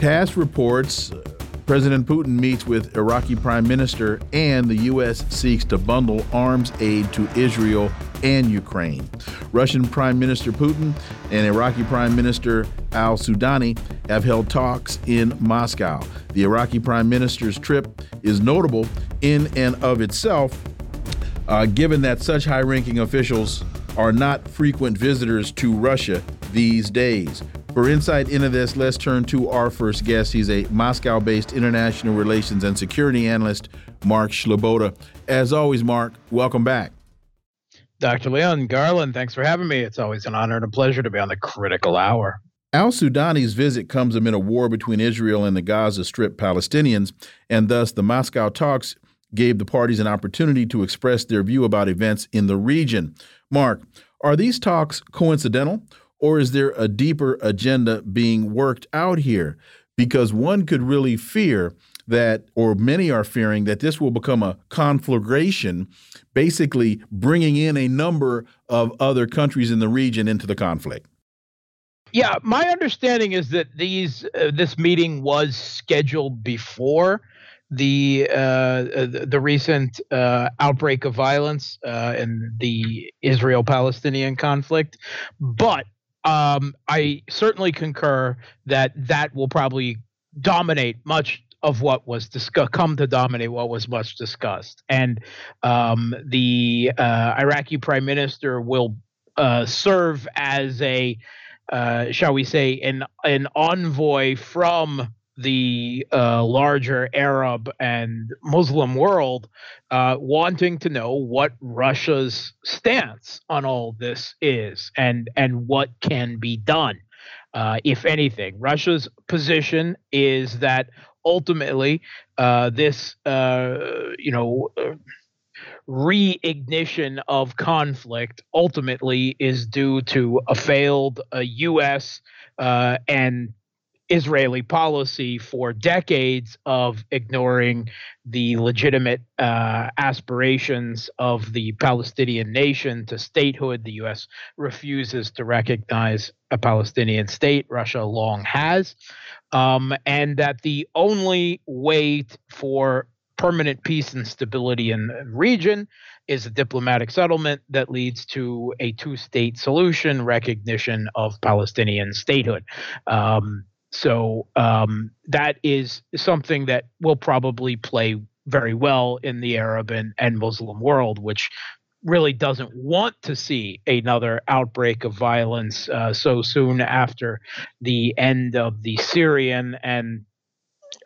TASS reports President Putin meets with Iraqi Prime Minister, and the U.S. seeks to bundle arms aid to Israel and Ukraine. Russian Prime Minister Putin and Iraqi Prime Minister al Sudani have held talks in Moscow. The Iraqi Prime Minister's trip is notable in and of itself, uh, given that such high ranking officials are not frequent visitors to Russia these days. For insight into this, let's turn to our first guest. He's a Moscow based international relations and security analyst, Mark Sleboda. As always, Mark, welcome back. Dr. Leon Garland, thanks for having me. It's always an honor and a pleasure to be on the critical hour. Al Sudani's visit comes amid a war between Israel and the Gaza Strip Palestinians, and thus the Moscow talks gave the parties an opportunity to express their view about events in the region. Mark, are these talks coincidental, or is there a deeper agenda being worked out here? Because one could really fear that, or many are fearing that this will become a conflagration, basically bringing in a number of other countries in the region into the conflict. Yeah, my understanding is that these uh, this meeting was scheduled before the uh, the recent uh, outbreak of violence uh, in the Israel-Palestinian conflict, but um, I certainly concur that that will probably dominate much of what was discussed, come to dominate what was much discussed. And um, the uh, Iraqi prime minister will uh, serve as a, uh, shall we say, an an envoy from the uh, larger Arab and Muslim world uh, wanting to know what Russia's stance on all this is and and what can be done, uh, if anything. Russia's position is that ultimately uh, this uh, you know uh, reignition of conflict ultimately is due to a failed U.S. and Israeli policy for decades of ignoring the legitimate uh, aspirations of the Palestinian nation to statehood. The U.S. refuses to recognize a Palestinian state. Russia long has. Um, and that the only way for permanent peace and stability in the region is a diplomatic settlement that leads to a two state solution, recognition of Palestinian statehood. Um, so um, that is something that will probably play very well in the Arab and, and Muslim world, which really doesn't want to see another outbreak of violence uh, so soon after the end of the Syrian and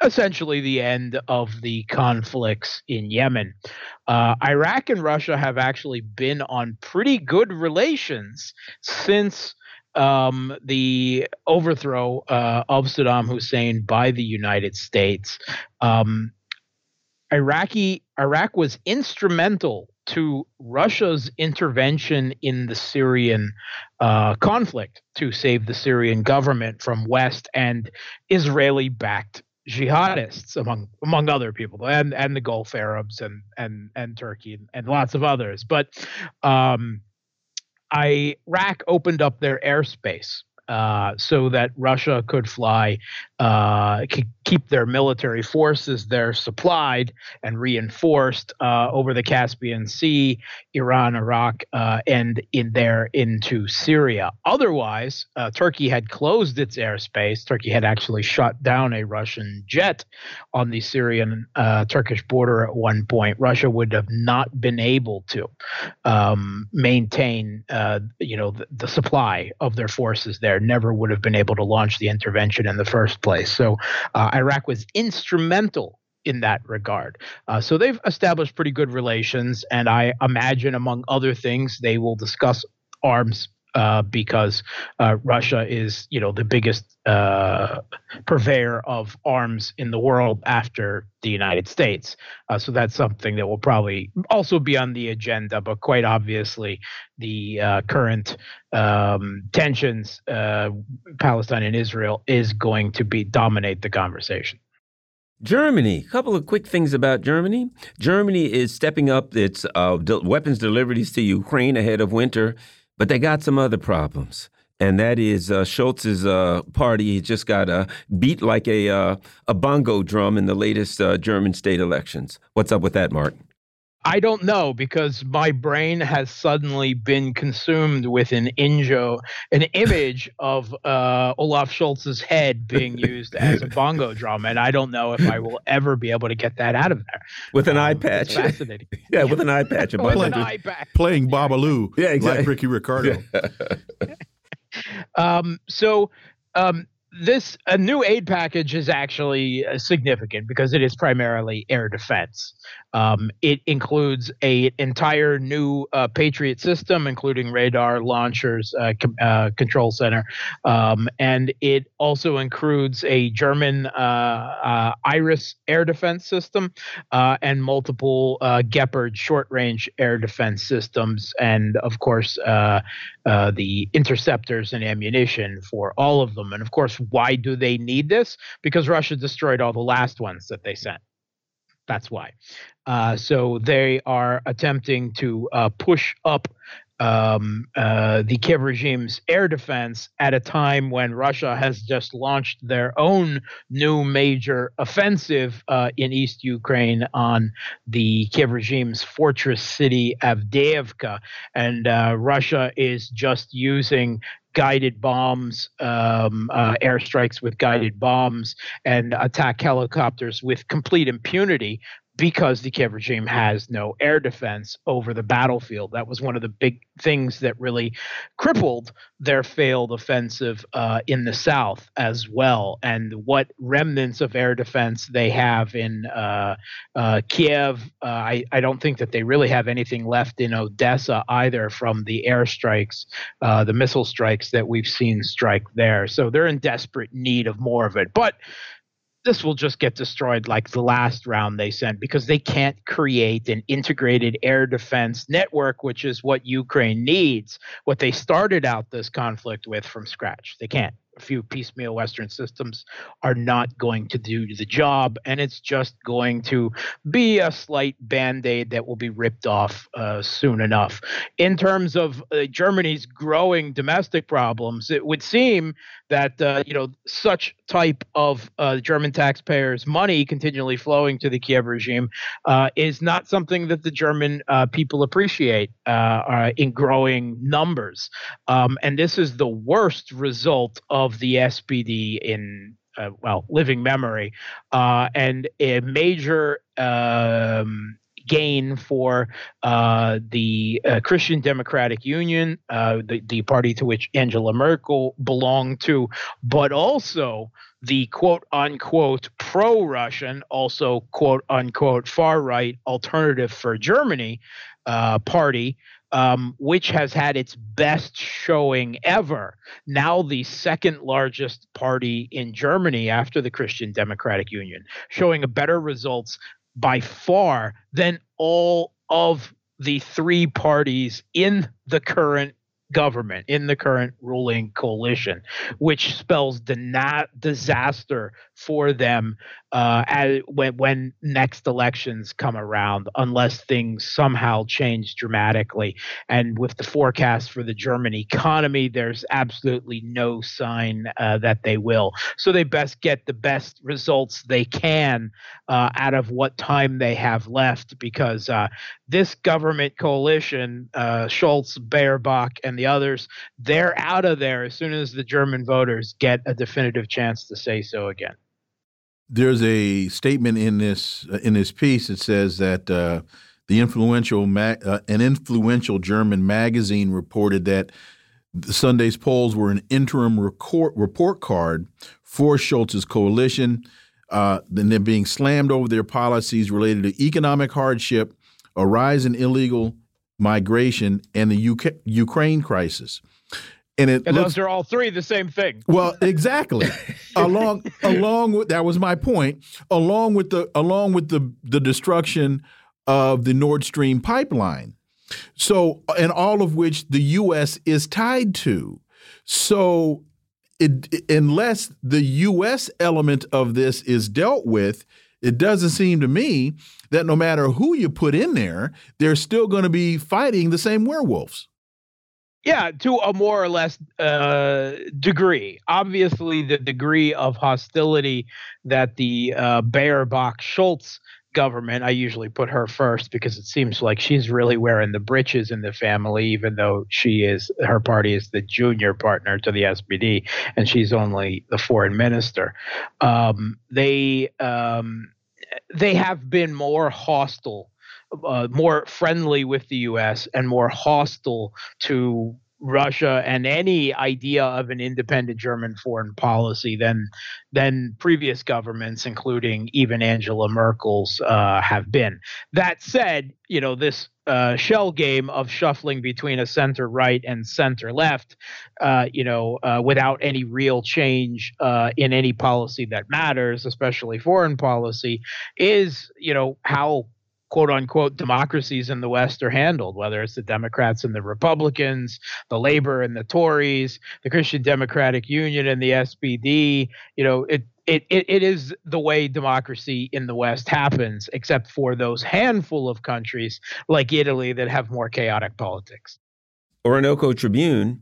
essentially the end of the conflicts in Yemen. Uh, Iraq and Russia have actually been on pretty good relations since um, the overthrow uh, of Saddam Hussein by the United States, um, Iraqi Iraq was instrumental to Russia's intervention in the Syrian uh, conflict to save the Syrian government from West and Israeli-backed jihadists, among among other people, and and the Gulf Arabs and and and Turkey and, and lots of others. But um, Iraq opened up their airspace uh, so that Russia could fly, uh, could keep their military forces there supplied and reinforced uh, over the Caspian Sea, Iran, Iraq, uh, and in there into Syria. Otherwise, uh, Turkey had closed its airspace. Turkey had actually shot down a Russian jet on the Syrian uh, Turkish border at one point. Russia would have not been able to um, maintain, you know, the, the supply of their forces there. Never would have been able to launch the intervention in the first place. So uh, Iraq was instrumental in that regard. Uh, so they've established pretty good relations, and I imagine, among other things, they will discuss arms uh, because uh, Russia is, you know, the biggest uh, purveyor of arms in the world after the United States. Uh, so that's something that will probably also be on the agenda. But quite obviously, the uh, current um, tensions, uh, Palestine and Israel, is going to be dominate the conversation. Germany. A couple of quick things about Germany. Germany is stepping up its uh, weapons deliveries to Ukraine ahead of winter, but they got some other problems. And that is uh, Scholz's uh, party just got uh, beat like a uh, a bongo drum in the latest uh, German state elections. What's up with that, Mark? I don't know because my brain has suddenly been consumed with an injo, an image of uh, Olaf Scholz's head being used as a bongo drum, and I don't know if I will ever be able to get that out of there. With an um, eye patch, fascinating. yeah, yeah, with an eye patch, with an eye patch, playing Babalu, yeah, exactly. like Ricky Ricardo. Yeah. um, so um, this a new aid package is actually uh, significant because it is primarily air defense. Um, it includes a entire new uh, Patriot system, including radar launchers, uh, com- uh, control center, um, and it also includes a German uh, uh, Iris air defense system and multiple Gepard short-range air defense systems, and of course the interceptors and ammunition for all of them. And of course, why do they need this? Because Russia destroyed all the last ones that they sent. That's why. Uh, so they are attempting to uh, push up um, uh, the Kiev regime's air defense at a time when Russia has just launched their own new major offensive uh, in East Ukraine on the Kiev regime's fortress city Avdiivka. And uh, Russia is just using guided bombs, um, uh, airstrikes with guided bombs, and attack helicopters with complete impunity because the Kiev regime has no air defense over the battlefield. That was one of the big things that really crippled their failed offensive uh, in the south as well. And what remnants of air defense they have in uh, uh, Kiev, uh, I, I, don't think that they really have anything left in Odessa either from the airstrikes, uh, the missile strikes that we've seen strike there. So they're in desperate need of more of it. But this will just get destroyed like the last round they sent because they can't create an integrated air defense network, which is what Ukraine needs, what they started out this conflict with from scratch. They can't a few piecemeal Western systems are not going to do the job, and it's just going to be a slight band aid that will be ripped off uh, soon enough. In terms of uh, Germany's growing domestic problems, it would seem that uh, you know such type of uh, German taxpayers' money continually flowing to the Kiev regime uh, is not something that the German uh, people appreciate in growing numbers, um, and this is the worst result of of the SPD in uh, well living memory, uh, and a major um, gain for uh, the uh, Christian Democratic Union, uh, the, the party to which Angela Merkel belonged to, but also the quote unquote pro Russian, also quote unquote far right alternative for Germany uh, party, um, which has had its best showing ever. Now, the second largest party in Germany after the Christian Democratic Union, showing a better results by far than all of the three parties in the current government in the current ruling coalition, which spells the disaster for them uh, as, when, when next elections come around, unless things somehow change dramatically. And with the forecast for the German economy, there's absolutely no sign uh, that they will. So they best get the best results they can uh, out of what time they have left, because uh, this government coalition, uh, Scholz, Baerbock, and the others, they're out of there as soon as the German voters get a definitive chance to say so again there's a statement in this uh, in this piece that says that uh, the influential uh, an influential German magazine reported that Sunday's polls were an interim record, report card for Scholz's coalition. Uh, then they're being slammed over their policies related to economic hardship, a rise in illegal migration, and the UK, Ukraine crisis. and it and looks, those are all three the same thing. Well, exactly. along along with that was my point. Along with the along with the the destruction of the Nord Stream pipeline. So, and all of which the U.S. is tied to. So, it, unless the U.S. element of this is dealt with, it doesn't seem to me that no matter who you put in there, they're still going to be fighting the same werewolves. Yeah, to a more or less uh, degree. Obviously, the degree of hostility that the uh, Baerbock Scholz government, I usually put her first because it seems like she's really wearing the breeches in the family, even though she is her party is the junior partner to the SPD, and she's only the foreign minister. Um, they um, they have been more hostile uh, more friendly with the U.S. and more hostile to Russia and any idea of an independent German foreign policy than than previous governments, including even Angela Merkel's, uh, have been. That said, you know this uh, shell game of shuffling between a center right and center left, uh, you know, uh, without any real change uh, in any policy that matters, especially foreign policy, is you know how quote unquote democracies in the West are handled, whether it's the Democrats and the Republicans, the Labor and the Tories, the Christian Democratic Union and the SPD. You know, it it, it, it is the way democracy in the West happens, except for those handful of countries like Italy that have more chaotic politics. Orinoco Tribune.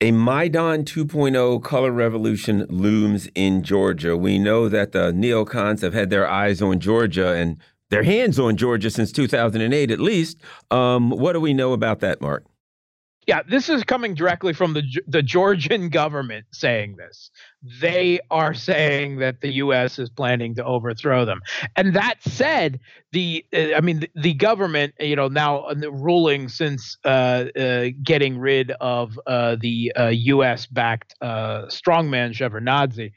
A Maidan 2.0 color revolution looms in Georgia. We know that the neocons have had their eyes on Georgia and their hands on Georgia since 2008 at least. Um, what do we know about that, Mark? Yeah, this is coming directly from the the Georgian government saying this. They are saying that the U.S. is planning to overthrow them. And that said, the uh, I mean the, the, government, you know, now uh, ruling since uh, uh, getting rid of uh, the U.S. backed strongman Shevardnadze,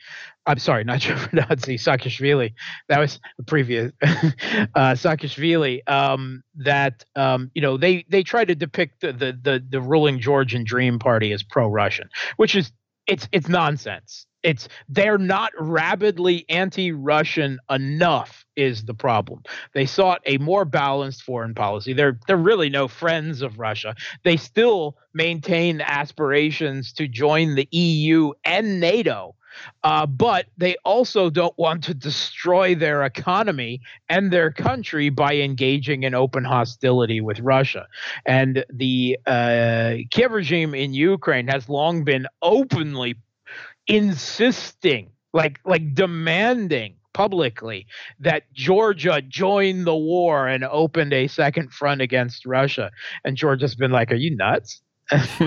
I'm sorry, not Shevardnadze, Saakashvili. That was the previous uh, Saakashvili. Um, that um, you know they they try to depict the, the the the ruling Georgian Dream Party as pro-Russian, which is it's it's nonsense. It's they're not rabidly anti-Russian enough is the problem. They sought a more balanced foreign policy. They're they're really no friends of Russia. They still maintain aspirations to join the EU and NATO uh, but they also don't want to destroy their economy and their country by engaging in open hostility with Russia. And the uh, Kiev regime in Ukraine has long been openly insisting, like like demanding publicly that Georgia joined the war and opened a second front against Russia. And Georgia's been like, Are you nuts?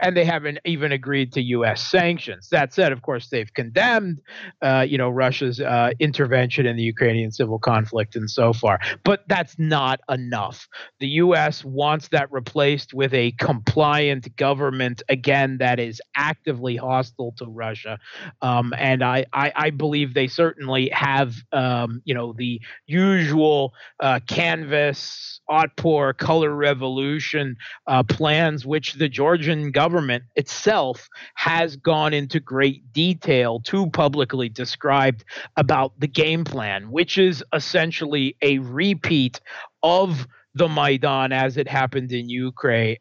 and they haven't even agreed to U.S. sanctions. That said, of course, they've condemned, uh, you know, Russia's uh, intervention in the Ukrainian civil conflict and so far. But that's not enough. The U.S. wants that replaced with a compliant government again that is actively hostile to Russia. Um, and I, I, I, believe they certainly have, um, you know, the usual uh, CANVAS, Otpor, color revolution uh, plans, which the Georgian government itself has gone into great detail to publicly described about the game plan, which is essentially a repeat of the Maidan as it happened in Ukraine,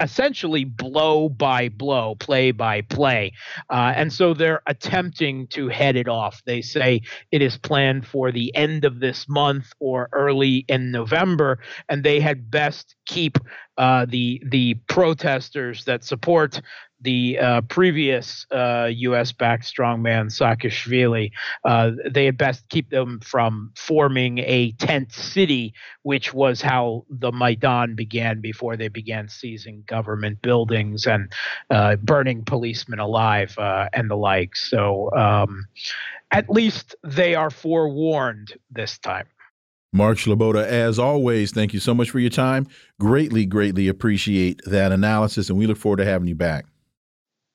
essentially blow by blow, play by play. Uh, and so they're attempting to head it off. They say it is planned for the end of this month or early in November, and they had best keep uh, the the protesters that support the uh, previous uh, U.S. backed strongman Saakashvili, uh, they had best keep them from forming a tent city, which was how the Maidan began before they began seizing government buildings and uh, burning policemen alive uh, and the like. So um, at least they are forewarned this time. Mark Sleboda, as always, thank you so much for your time. Greatly, greatly appreciate that analysis, and we look forward to having you back.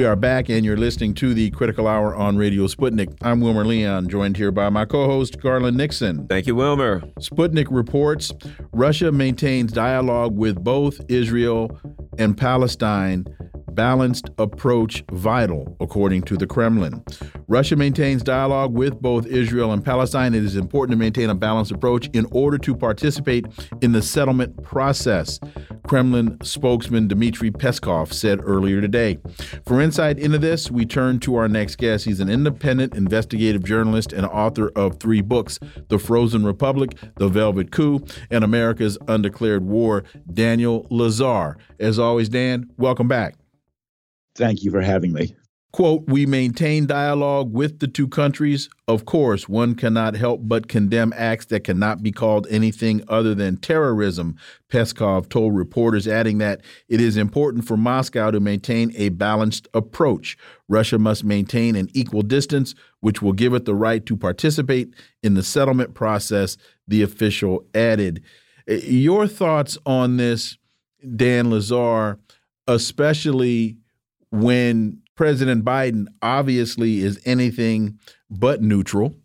We are back, and you're listening to the Critical Hour on Radio Sputnik. I'm Wilmer Leon, joined here by my co host, Garland Nixon. Thank you, Wilmer. Sputnik reports Russia maintains dialogue with both Israel and Palestine balanced approach vital, according to the Kremlin. Russia maintains dialogue with both Israel and Palestine. It is important to maintain a balanced approach in order to participate in the settlement process, Kremlin spokesman Dmitry Peskov said earlier today. For insight into this, we turn to our next guest. He's an independent investigative journalist and author of three books The Frozen Republic, The Velvet Coup, and America's Undeclared War, Daniel Lazare. As always, Dan, welcome back. Thank you for having me. Quote, we maintain dialogue with the two countries. Of course, one cannot help but condemn acts that cannot be called anything other than terrorism, Peskov told reporters, adding that it is important for Moscow to maintain a balanced approach. Russia must maintain an equal distance, which will give it the right to participate in the settlement process, the official added. Eh, your thoughts on this, Dan Lazare, especially when President Biden obviously is anything but neutral.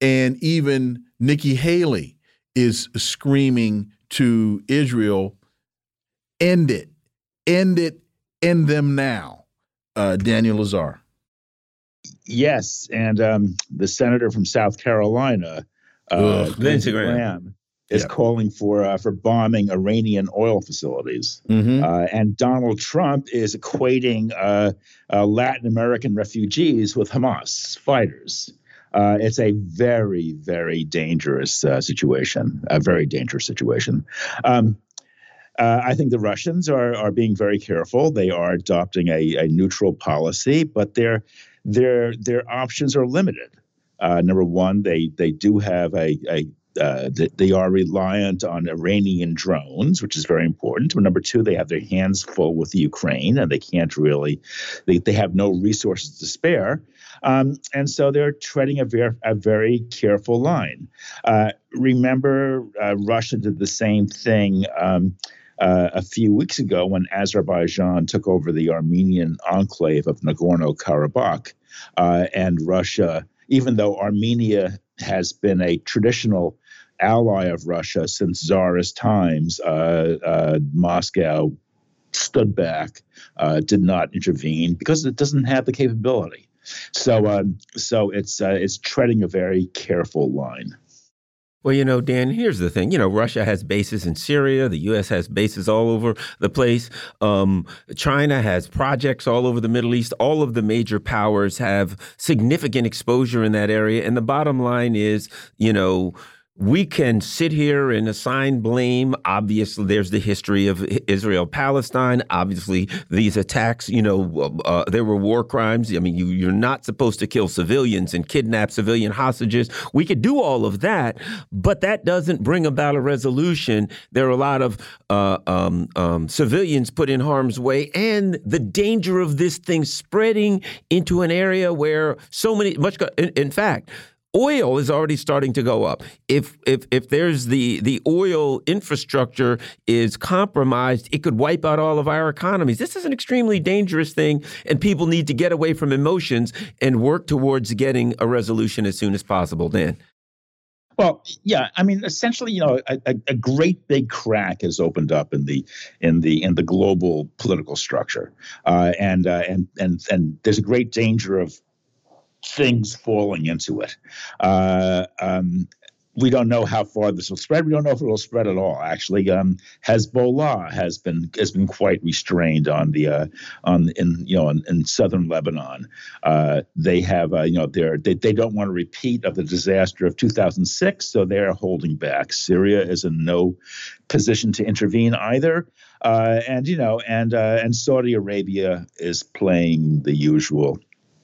And even Nikki Haley is screaming to Israel, end it, end it, end them now. Uh, Daniel Lazare. Yes. And um, the senator from South Carolina, uh, Lindsey Graham, is calling for uh, for bombing Iranian oil facilities, mm-hmm. uh, and Donald Trump is equating uh, uh Latin American refugees with Hamas fighters. Uh, it's a very very dangerous uh, situation, a very dangerous situation. Um, I think the Russians are are being very careful. They are adopting a, a neutral policy, but their their their options are limited. number one, they they do have a, a uh, they are reliant on Iranian drones, which is very important. But number two, they have their hands full with Ukraine, and they can't really, they, they have no resources to spare. Um, and so they're treading a very, a very careful line. Uh, remember, uh, Russia did the same thing. Um, uh, a few weeks ago, when Azerbaijan took over the Armenian enclave of Nagorno Karabakh, uh, and Russia, even though Armenia has been a traditional ally of Russia since Tsarist times. Uh, uh, Moscow stood back, uh, did not intervene because it doesn't have the capability. So, um, so it's it's treading a very careful line. Well, you know, Dan, here's the thing. You know, Russia has bases in Syria. The U.S. has bases all over the place. Um, China has projects all over the Middle East. All of the major powers have significant exposure in that area. And the bottom line is, you know, we can sit here and assign blame. Obviously, there's the history of Israel Palestine. Obviously, these attacks, you know, uh, there were war crimes. I mean, you, you're not supposed to kill civilians and kidnap civilian hostages. We could do all of that, but that doesn't bring about a resolution. There are a lot of uh, um, um, civilians put in harm's way, and the danger of this thing spreading into an area where so many, much, in, in fact, oil is already starting to go up. If if if there's the the oil infrastructure is compromised, it could wipe out all of our economies. This is an extremely dangerous thing, and people need to get away from emotions and work towards getting a resolution as soon as possible. Dan. Well, yeah, I mean, essentially, you know, a, a, great big crack has opened up in the in the in the global political structure, uh, and uh, and and and there's a great danger of things falling into it. Uh, um, we don't know how far this will spread. We don't know if it will spread at all. Actually, um, Hezbollah has been has been quite restrained on the uh, on in you know in, in southern Lebanon. Uh, they have uh, you know they're, they they don't want to repeat of the disaster of 2006, so they're holding back. Syria is in no position to intervene either. Uh, and you know, and uh, and Saudi Arabia is playing the usual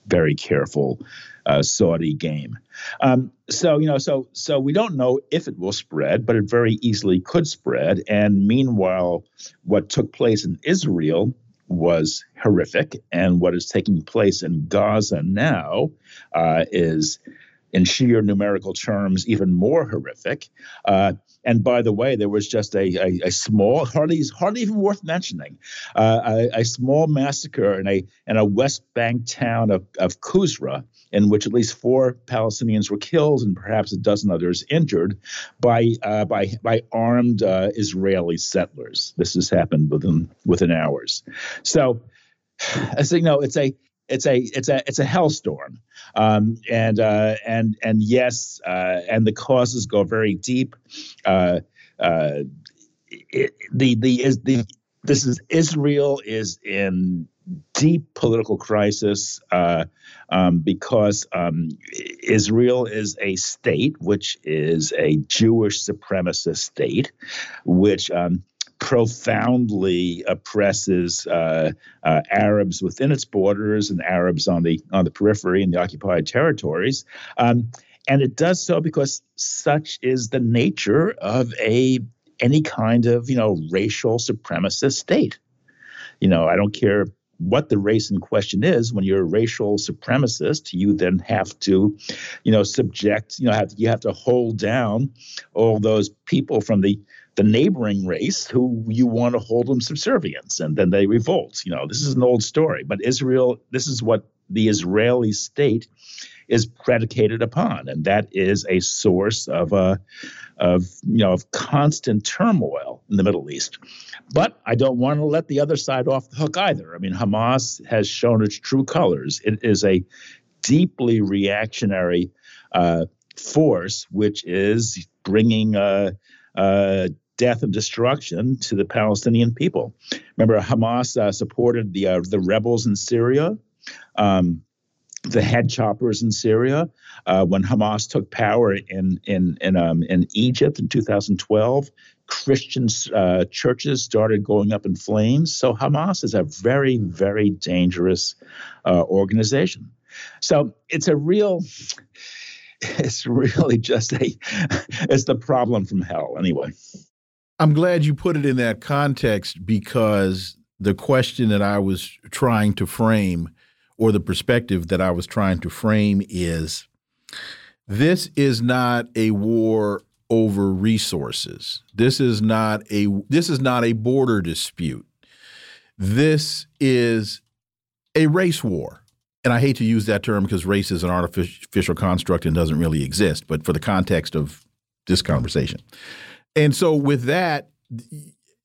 very careful uh, Saudi game. Um, so you know, so so we don't know if it will spread, but it very easily could spread. And meanwhile, what took place in Israel was horrific, and what is taking place in Gaza now uh, is in sheer numerical terms, even more horrific. Uh, and by the way, there was just a, a, a small, hardly hardly even worth mentioning, uh, a, a, small massacre in a in a West Bank town of, of Kusra, in which at least four Palestinians were killed and perhaps a dozen others injured by uh, by by armed uh, Israeli settlers. This has happened within within hours. So, as you know, it's a it's a it's a it's a hellstorm, um, and uh, and and yes, uh, and the causes go very deep. Uh, uh, it, the the is the this is Israel is in deep political crisis uh, um, because um, Israel is a state which is a Jewish supremacist state, which um, profoundly oppresses uh, uh, Arabs within its borders and Arabs on the on the periphery in the occupied territories. Um, and it does so because such is the nature of a any kind of you know racial supremacist state. You know, I don't care what the race in question is when you're a racial supremacist you then have to you know subject you know have, you have to hold down all those people from the the neighboring race who you want to hold them subservience and then they revolt. You know this is an old story but israel this is what the israeli state is predicated upon and that is a source of uh, of you know of constant turmoil in the middle east. But i don't want to let the other side off the hook either. I mean hamas has shown its true colors. It is a deeply reactionary uh, force which is bringing uh, uh, death and destruction to the Palestinian people. Remember, Hamas uh, supported the uh, the rebels in Syria. Um, the head choppers in Syria, uh, when Hamas took power in in in, um, in Egypt in 2012, Christian uh, churches started going up in flames. So Hamas is a very very dangerous uh, organization. So it's a real it's really just a it's the problem from hell anyway I'm glad you put it in that context because the question that I was trying to frame, or the perspective that I was trying to frame, is this is not a war over resources. This is not a this is not a border dispute. This is a race war. And I hate to use that term because race is an artificial construct and doesn't really exist, but for the context of this conversation. And so with that,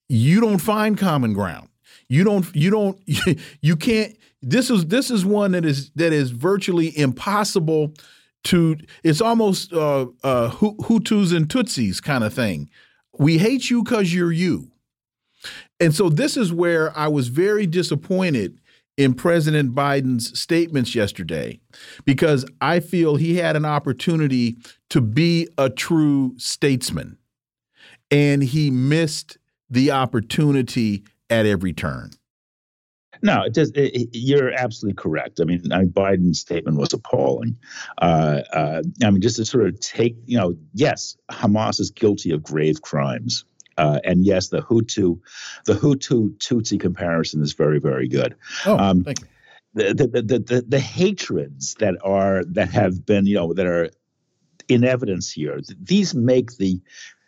you don't find common ground. You don't you don't you can't this is this is one that is that is virtually impossible to it's almost uh, uh, Hutus and Tutsis kind of thing. We hate you because you're you. And so this is where I was very disappointed in President Biden's statements yesterday because I feel he had an opportunity to be a true statesman and he missed the opportunity at every turn. No, it does. It, you're absolutely correct. I mean, I mean, Biden's statement was appalling. Uh, uh, I mean, just to sort of take, you know, yes, Hamas is guilty of grave crimes, uh, and yes, the Hutu, the Hutu Tutsi comparison is very, very good. Oh, um, thank you. The, the, the, the, the hatreds that are that have been, you know, that are in evidence here, these make the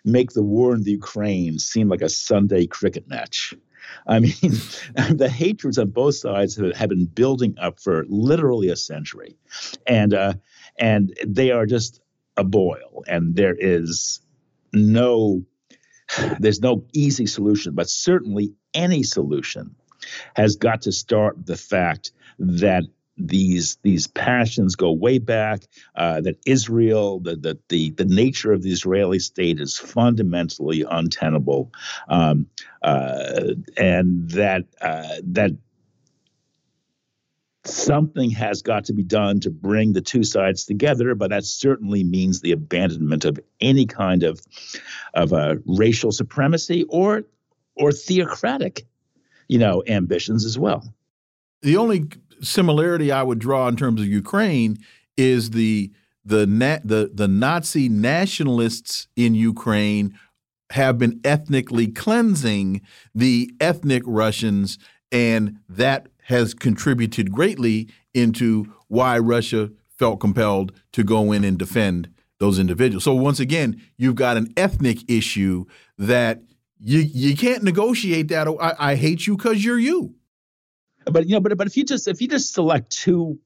make the war in the Ukraine seem like a Sunday cricket match. I mean, the hatreds on both sides have, been building up for literally a century, and uh, and they are just a boil. And there is no there's no easy solution, but certainly any solution has got to start the fact that these these passions go way back. Uh, that Israel, the, the the the nature of the Israeli state is fundamentally untenable, um, uh, and that uh, that something has got to be done to bring the two sides together. But that certainly means the abandonment of any kind of of uh, racial supremacy or or theocratic, you know, ambitions as well. The only similarity I would draw in terms of Ukraine is the the the the Nazi nationalists in Ukraine have been ethnically cleansing the ethnic Russians, and that has contributed greatly into why Russia felt compelled to go in and defend those individuals. So once again, you've got an ethnic issue that you you can't negotiate that. Oh, I, I hate you because you're you. But you know, but but if you just if you just select two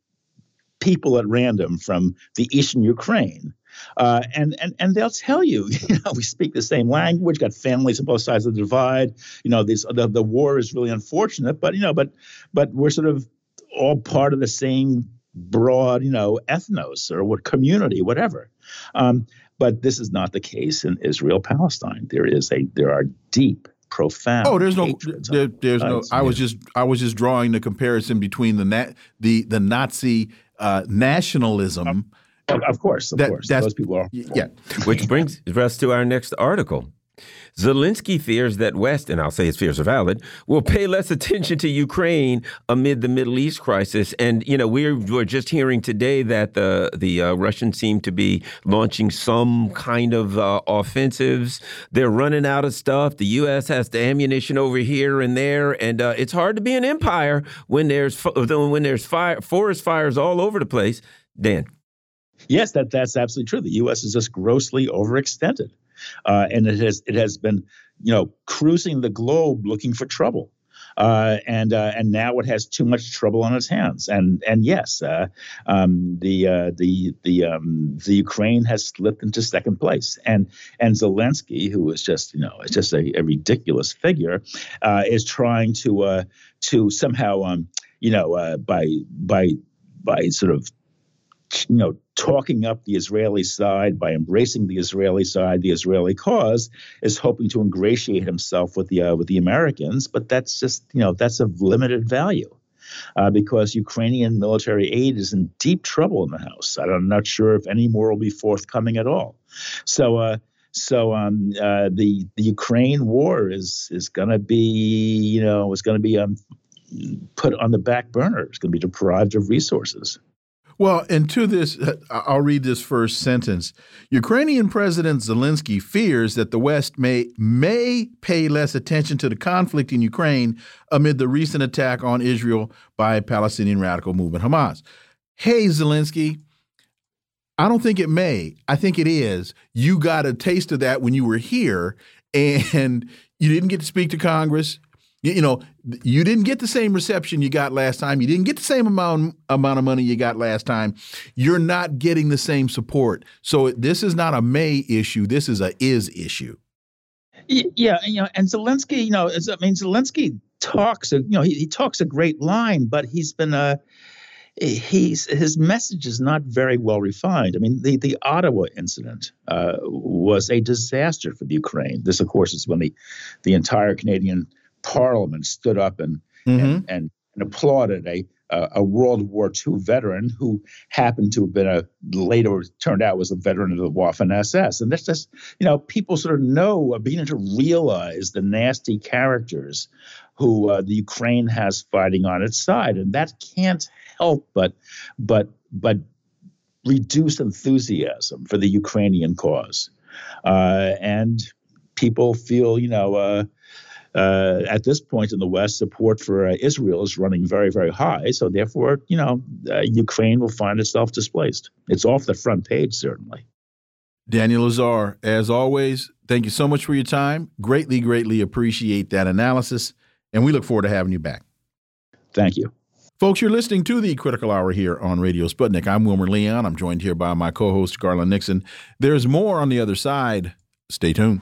people at random from the eastern Ukraine, uh, and and and they'll tell you, you know, we speak the same language, got families on both sides of the divide. You know, this the, the war is really unfortunate, but you know, but but we're sort of all part of the same broad, you know, ethnos or what community, whatever. Um, but this is not the case in Israel Palestine. There is a there are deep profound. Oh, there's no, there, there's no. I was just, I was just drawing the comparison between the na- the the Nazi uh, nationalism. Of course, of that, course, those people are. Yeah, which brings us to our next article. Zelensky fears that West, and I'll say his fears are valid, will pay less attention to Ukraine amid the Middle East crisis. And you know, we're, we're just hearing today that the the uh, Russians seem to be launching some kind of uh, offensives. They're running out of stuff. The U.S. has the ammunition over here and there, and uh, it's hard to be an empire when there's when there's fire forest fires all over the place. Dan. Yes, that that's absolutely true. The U.S. is just grossly overextended uh, and it has it has been you know cruising the globe looking for trouble. Uh, and uh, and now it has too much trouble on its hands. And and yes, uh, um, the uh, the the um, the Ukraine has slipped into second place. And and Zelensky, who is just you know it's just a, a ridiculous figure, uh, is trying to uh, to somehow um, you know by by by sort of you know, talking up the Israeli side by embracing the Israeli side, the Israeli cause, is hoping to ingratiate himself with the uh, with the Americans. But that's just you know that's of limited value. Uh, because Ukrainian military aid is in deep trouble in the House. I'm not sure if any more will be forthcoming at all. So, uh, so um, uh, the the Ukraine war is is going to be, you know, is going to be um, put on the back burner. It's going to be deprived of resources. Well, and to this, I'll read this first sentence. Ukrainian President Zelensky fears that the West may may pay less attention to the conflict in Ukraine amid the recent attack on Israel by Palestinian radical movement Hamas. Hey, Zelensky, I don't think it may. I think it is. You got a taste of that when you were here, and you didn't get to speak to Congress. You, know, you didn't get the same reception you got last time. You didn't get the same amount amount of money you got last time. You're not getting the same support. So this is not a may issue. This is a is issue. Yeah, you know, and Zelensky, you know, I mean, Zelensky talks, you know, he, he talks a great line, but he's been uh he's his message is not very well refined. I mean, the the Ottawa incident uh, was a disaster for the Ukraine. This, of course, is when the the entire Canadian Parliament stood up and mm-hmm. and, and, and, applauded a a World War II veteran who happened to have been a later turned out was a veteran of the Waffen SS. And that's just you know people sort of know are beginning to realize the nasty characters who uh, the Ukraine has fighting on its side, and that can't help but but but reduce enthusiasm for the Ukrainian cause, uh, and people feel you know. Uh, uh, at this point in the West, support for uh, Israel is running very, very high. So therefore, you know, uh, Ukraine will find itself displaced. It's off the front page, certainly. Daniel Lazare, as always, thank you so much for your time. Greatly, greatly appreciate that analysis, and we look forward to having you back. Thank you. Folks, you're listening to the Critical Hour here on Radio Sputnik. I'm Wilmer Leon. I'm joined here by my co host, Garland Nixon. There's more on the other side. Stay tuned.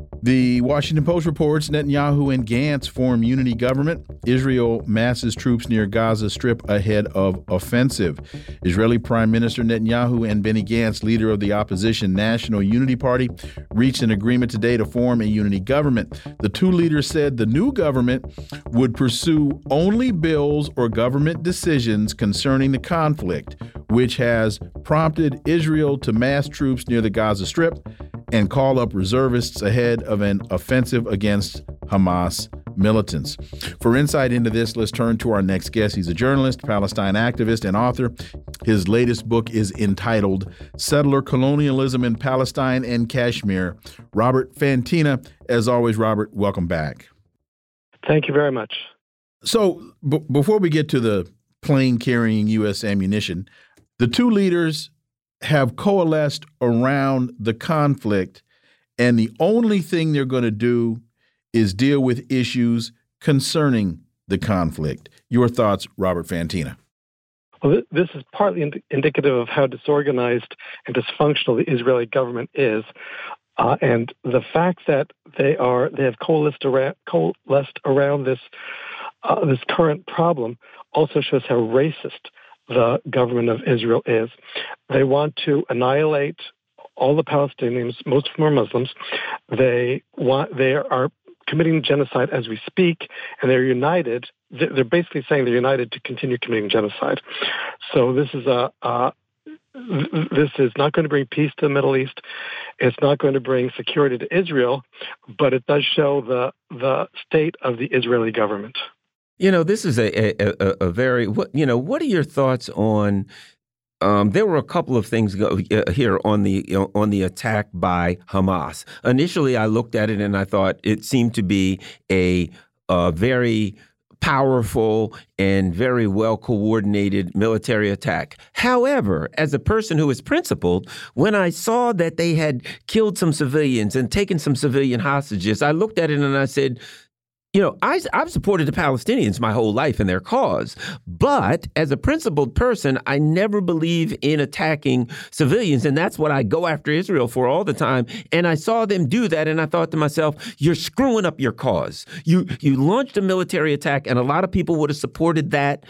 The Washington Post reports Netanyahu and Gantz form unity government. Israel masses troops near Gaza Strip ahead of offensive. Israeli Prime Minister Netanyahu and Benny Gantz, leader of the opposition National Unity Party, reached an agreement today to form a unity government. The two leaders said the new government would pursue only bills or government decisions concerning the conflict, which has prompted Israel to mass troops near the Gaza Strip and call up reservists ahead of an offensive against Hamas militants. For insight into this, let's turn to our next guest. He's a journalist, Palestine activist, and author. His latest book is entitled Settler Colonialism in Palestine and Kashmir. Robert Fantina, as always, Robert, welcome back. Thank you very much. So, before we get to the plane carrying U.S. ammunition, the two leaders have coalesced around the conflict, and the only thing they're going to do is deal with issues concerning the conflict. Your thoughts, Robert Fantina? Well, this is partly ind indicative of how disorganized and dysfunctional the Israeli government is. Uh, and the fact that they are they have coalesced around, coalesced around this uh, this current problem also shows how racist the government of Israel is. They want to annihilate all the Palestinians, most of them are Muslims. They want they are committing genocide as we speak, and they're united. They're basically saying they're united to continue committing genocide. So this is a, a this is not going to bring peace to the Middle East. It's not going to bring security to Israel, but it does show the the state of the Israeli government. You know, this is a a, a very what you know. What are your thoughts on? Um, there were a couple of things go, uh, here on the you know, on the attack by Hamas. Initially, I looked at it and I thought it seemed to be a, a very powerful and very well coordinated military attack. However, as a person who is principled, when I saw that they had killed some civilians and taken some civilian hostages, I looked at it and I said, you know, I, have supported the Palestinians my whole life and their cause. But as a principled person, I never believe in attacking civilians. And that's what I go after Israel for all the time. And I saw them do that. And I thought to myself, you're screwing up your cause. You, you launched a military attack, and a lot of people would have supported that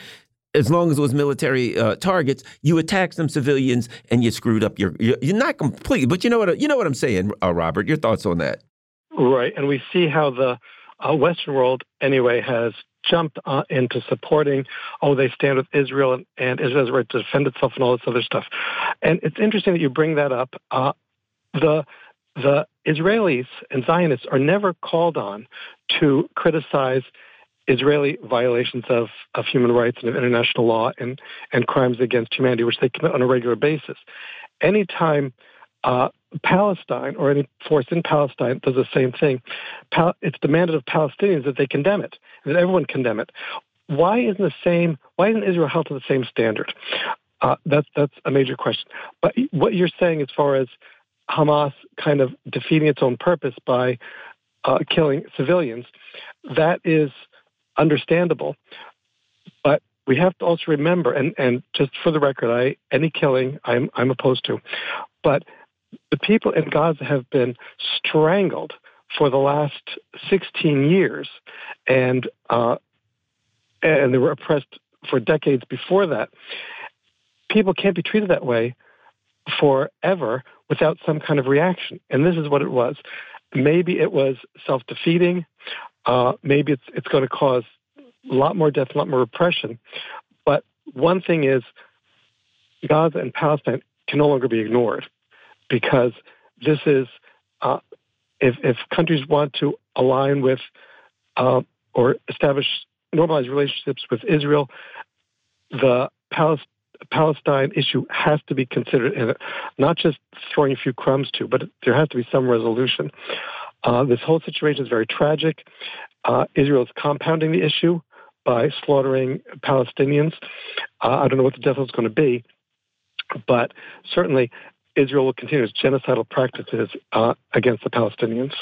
as long as it was military uh, targets, you attacked some civilians and you screwed up your. You're, you're not completely, but you know what? You know what I'm saying, uh, Robert. Your thoughts on that? Right, and we see how the uh, Western world anyway has jumped uh, into supporting, oh, they stand with Israel and, and Israel has right to defend itself and all this other stuff. And it's interesting that you bring that up. Uh, the the Israelis and Zionists are never called on to criticize Israeli violations of, of human rights and of international law and, and crimes against humanity, which they commit on a regular basis. Anytime uh, Palestine or any force in Palestine does the same thing. Pal- it's demanded of Palestinians that they condemn it, that everyone condemn it. Why isn't the same? Why isn't Israel held to the same standard? Uh, that's that's a major question. But what you're saying, as far as Hamas kind of defeating its own purpose by uh, killing civilians, that is understandable. But we have to also remember, and, and just for the record, I any killing I'm I'm opposed to, but the people in Gaza have been strangled for the last 16 years, and uh, and they were oppressed for decades before that. People can't be treated that way forever without some kind of reaction, and this is what it was. Maybe it was self-defeating. Uh, maybe it's it's going to cause a lot more death, a lot more repression. But one thing is, Gaza and Palestine can no longer be ignored because this is uh, if, if countries want to align with uh, or establish normalized relationships with Israel, the Palestine Palestine issue has to be considered not just throwing a few crumbs to, but there has to be some resolution. Uh, this whole situation is very tragic. Uh, Israel is compounding the issue by slaughtering Palestinians. Uh, I don't know what the death is going to be, but certainly Israel will continue its genocidal practices uh, against the Palestinians.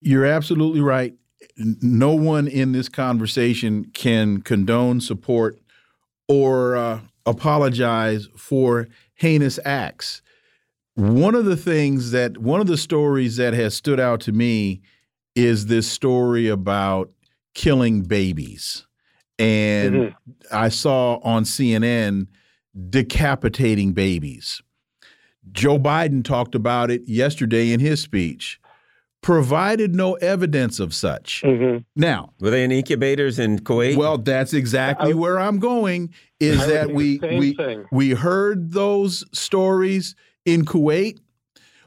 You're absolutely right. No one in this conversation can condone, support, or uh, apologize for heinous acts. One of the things that one of the stories that has stood out to me is this story about killing babies. And mm -hmm. I saw on CNN decapitating babies. Joe Biden talked about it yesterday in his speech. Provided no evidence of such. Mm -hmm. Now, were they in incubators in Kuwait? Well, that's exactly where I'm going. Is that we we thing. we heard those stories in Kuwait.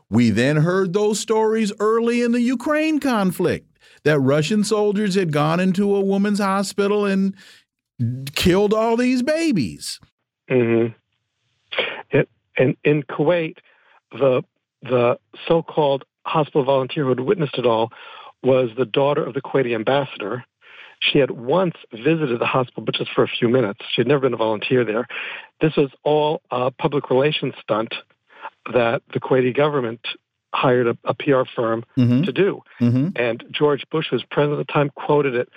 We then heard those stories early in the Ukraine conflict that Russian soldiers had gone into a woman's hospital and killed all these babies. Mm-hmm. It, and in Kuwait, the the so-called hospital volunteer who had witnessed it all was the daughter of the Kuwaiti ambassador. She had once visited the hospital, but just for a few minutes. She had never been a volunteer there. This was all a public relations stunt that the Kuwaiti government hired a, a PR firm mm-hmm. to do. Mm-hmm. And George Bush, who was president at the time, quoted it,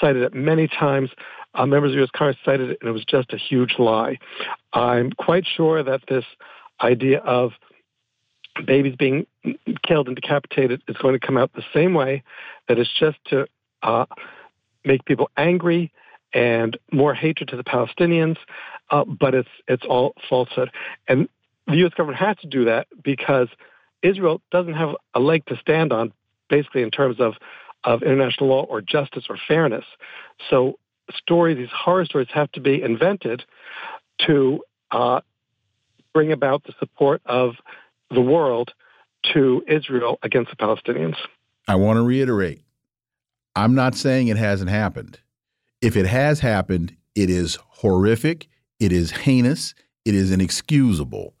cited it many times. Members of U.S. Congress cited it, and it was just a huge lie. I'm quite sure that this idea of babies being killed and decapitated is going to come out the same way. That it's just to uh, make people angry and more hatred to the Palestinians, uh, but it's it's all falsehood. And the U.S. government has to do that because Israel doesn't have a leg to stand on, basically in terms of of international law or justice or fairness. So stories, these horror stories, have to be invented to uh, bring about the support of the world to Israel against the Palestinians. I want to reiterate I'm not saying it hasn't happened. If it has happened, it is horrific, it is heinous, it is inexcusable.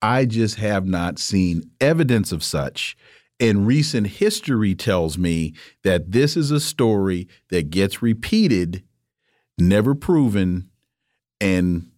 I just have not seen evidence of such. And recent history tells me that this is a story that gets repeated, never proven, and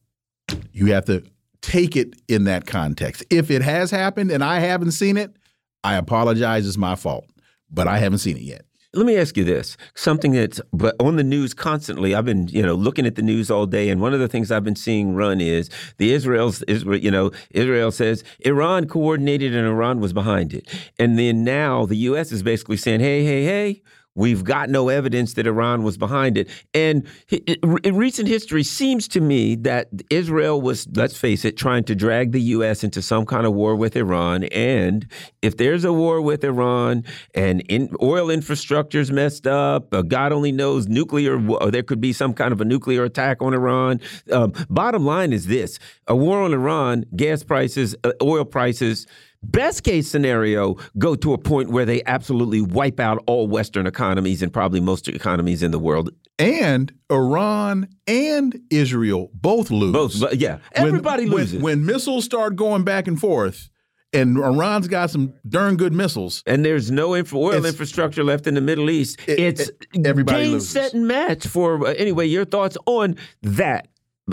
you have to take it in that context. If it has happened and I haven't seen it, I apologize. It's my fault, but I haven't seen it yet. Let me ask you this: something that's but on the news constantly. I've been, you know, looking at the news all day, and one of the things I've been seeing run is the Israel's, Israel, you know, Israel says Iran coordinated and Iran was behind it, and then now the U.S. is basically saying, hey, hey, hey, We've got no evidence that Iran was behind it. And in recent history seems to me that Israel was, let's face it, trying to drag the U.S. into some kind of war with Iran. And if there's a war with Iran and in, oil infrastructure is messed up, uh, God only knows nuclear, or there could be some kind of a nuclear attack on Iran. Um, bottom line is this a war on Iran, gas prices, uh, oil prices, Best case scenario, go to a point where they absolutely wipe out all Western economies and probably most economies in the world. And Iran and Israel both lose. Both, yeah. Everybody when, loses. When, when missiles start going back and forth, and Iran's got some darn good missiles. And there's no infra oil it's, infrastructure left in the Middle East. It, it's it, everybody game, loses. set, and match for uh, anyway. Your thoughts on that,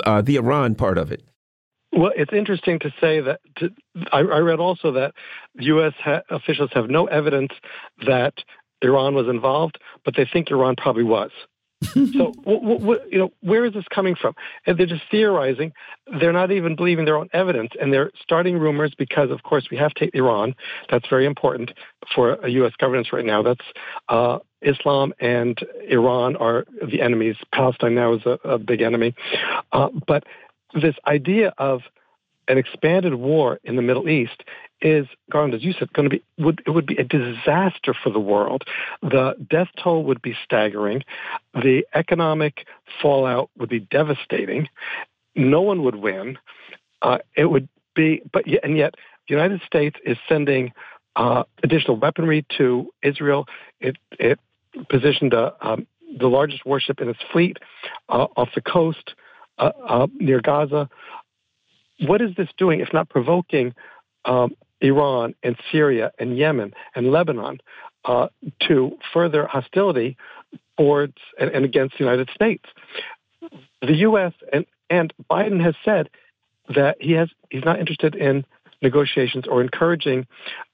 uh, the Iran part of it? Well, it's interesting to say that to, I, I, read also that U.S. Ha- officials have no evidence that Iran was involved, but they think Iran probably was. so, w- w- you know, where is this coming from? And they're just theorizing. They're not even believing their own evidence, and they're starting rumors because, of course, we have to take Iran. That's very important for a U.S. governance right now. That's uh, Islam and Iran are the enemies. Palestine now is a, a big enemy, uh, but this idea of an expanded war in the Middle East is, Garland, as you said, going to be would it would be a disaster for the world. The death toll would be staggering. The economic fallout would be devastating. No one would win. Uh, it would be, but yet, and yet, the United States is sending uh, additional weaponry to Israel. It it positioned a, um, the largest warship in its fleet uh, off the coast uh, uh, near Gaza. What is this doing if not provoking um, Iran and Syria and Yemen and Lebanon uh, to further hostility towards and, and, against the United States? The U.S. and and Biden has said that he has he's not interested in negotiations or encouraging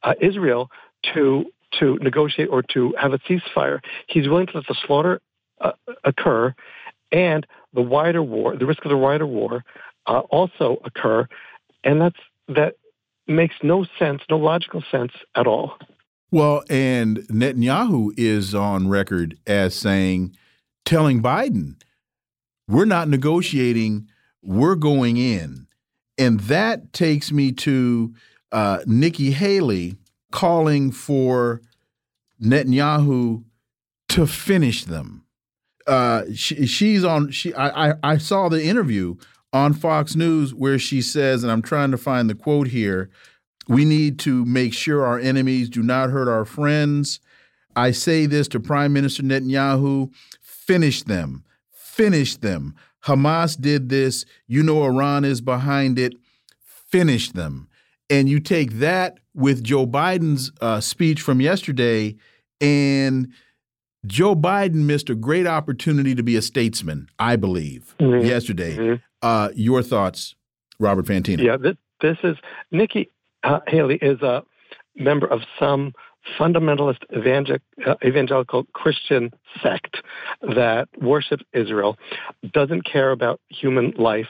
uh, Israel to to negotiate or to have a ceasefire. He's willing to let the slaughter uh, occur and the wider war, the risk of the wider war, uh, also occur, and that's that makes no sense, no logical sense at all. Well, and Netanyahu is on record as saying, telling Biden, we're not negotiating, we're going in. And that takes me to uh, Nikki Haley calling for Netanyahu to finish them. Uh, she, she's on. She I, I I saw the interview on Fox News where she says, and I'm trying to find the quote here. We need to make sure our enemies do not hurt our friends. I say this to Prime Minister Netanyahu: finish them, finish them. Hamas did this. You know Iran is behind it. Finish them. And you take that with Joe Biden's uh, speech from yesterday, and Joe Biden missed a great opportunity to be a statesman, I believe, mm -hmm. yesterday. Mm -hmm. Uh, your thoughts, Robert Fantina? Yeah, this, this is Nikki uh, Haley is a member of some fundamentalist uh, evangelical Christian sect that worships Israel, doesn't care about human life.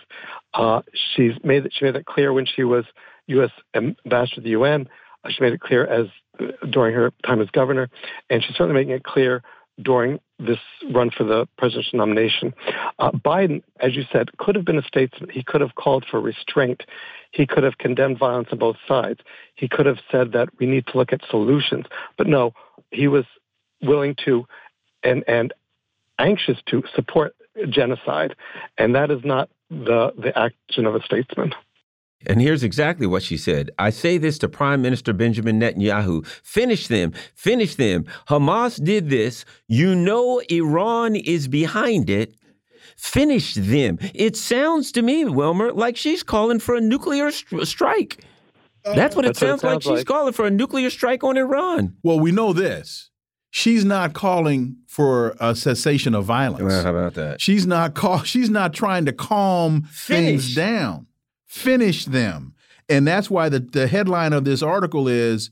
Uh, she's made she made that clear when she was U.S. ambassador to the UN. Uh, she made it clear as uh, during her time as governor, and she's certainly making it clear during this run for the presidential nomination. Uh, Biden, as you said, could have been a statesman. He could have called for restraint. He could have condemned violence on both sides. He could have said that we need to look at solutions. But no, he was willing to and and anxious to support genocide, and that is not the the action of a statesman. And here's exactly what she said. I say this to Prime Minister Benjamin Netanyahu finish them, finish them. Hamas did this. You know Iran is behind it. Finish them. It sounds to me, Wilmer, like she's calling for a nuclear strike. That's what it, sounds, what it sounds like. She's calling for a nuclear strike on Iran. Well, we know this. She's not calling for a cessation of violence. Well, how about that? She's not call. She's not trying to calm Finish. things down finish them. And that's why the, the headline of this article is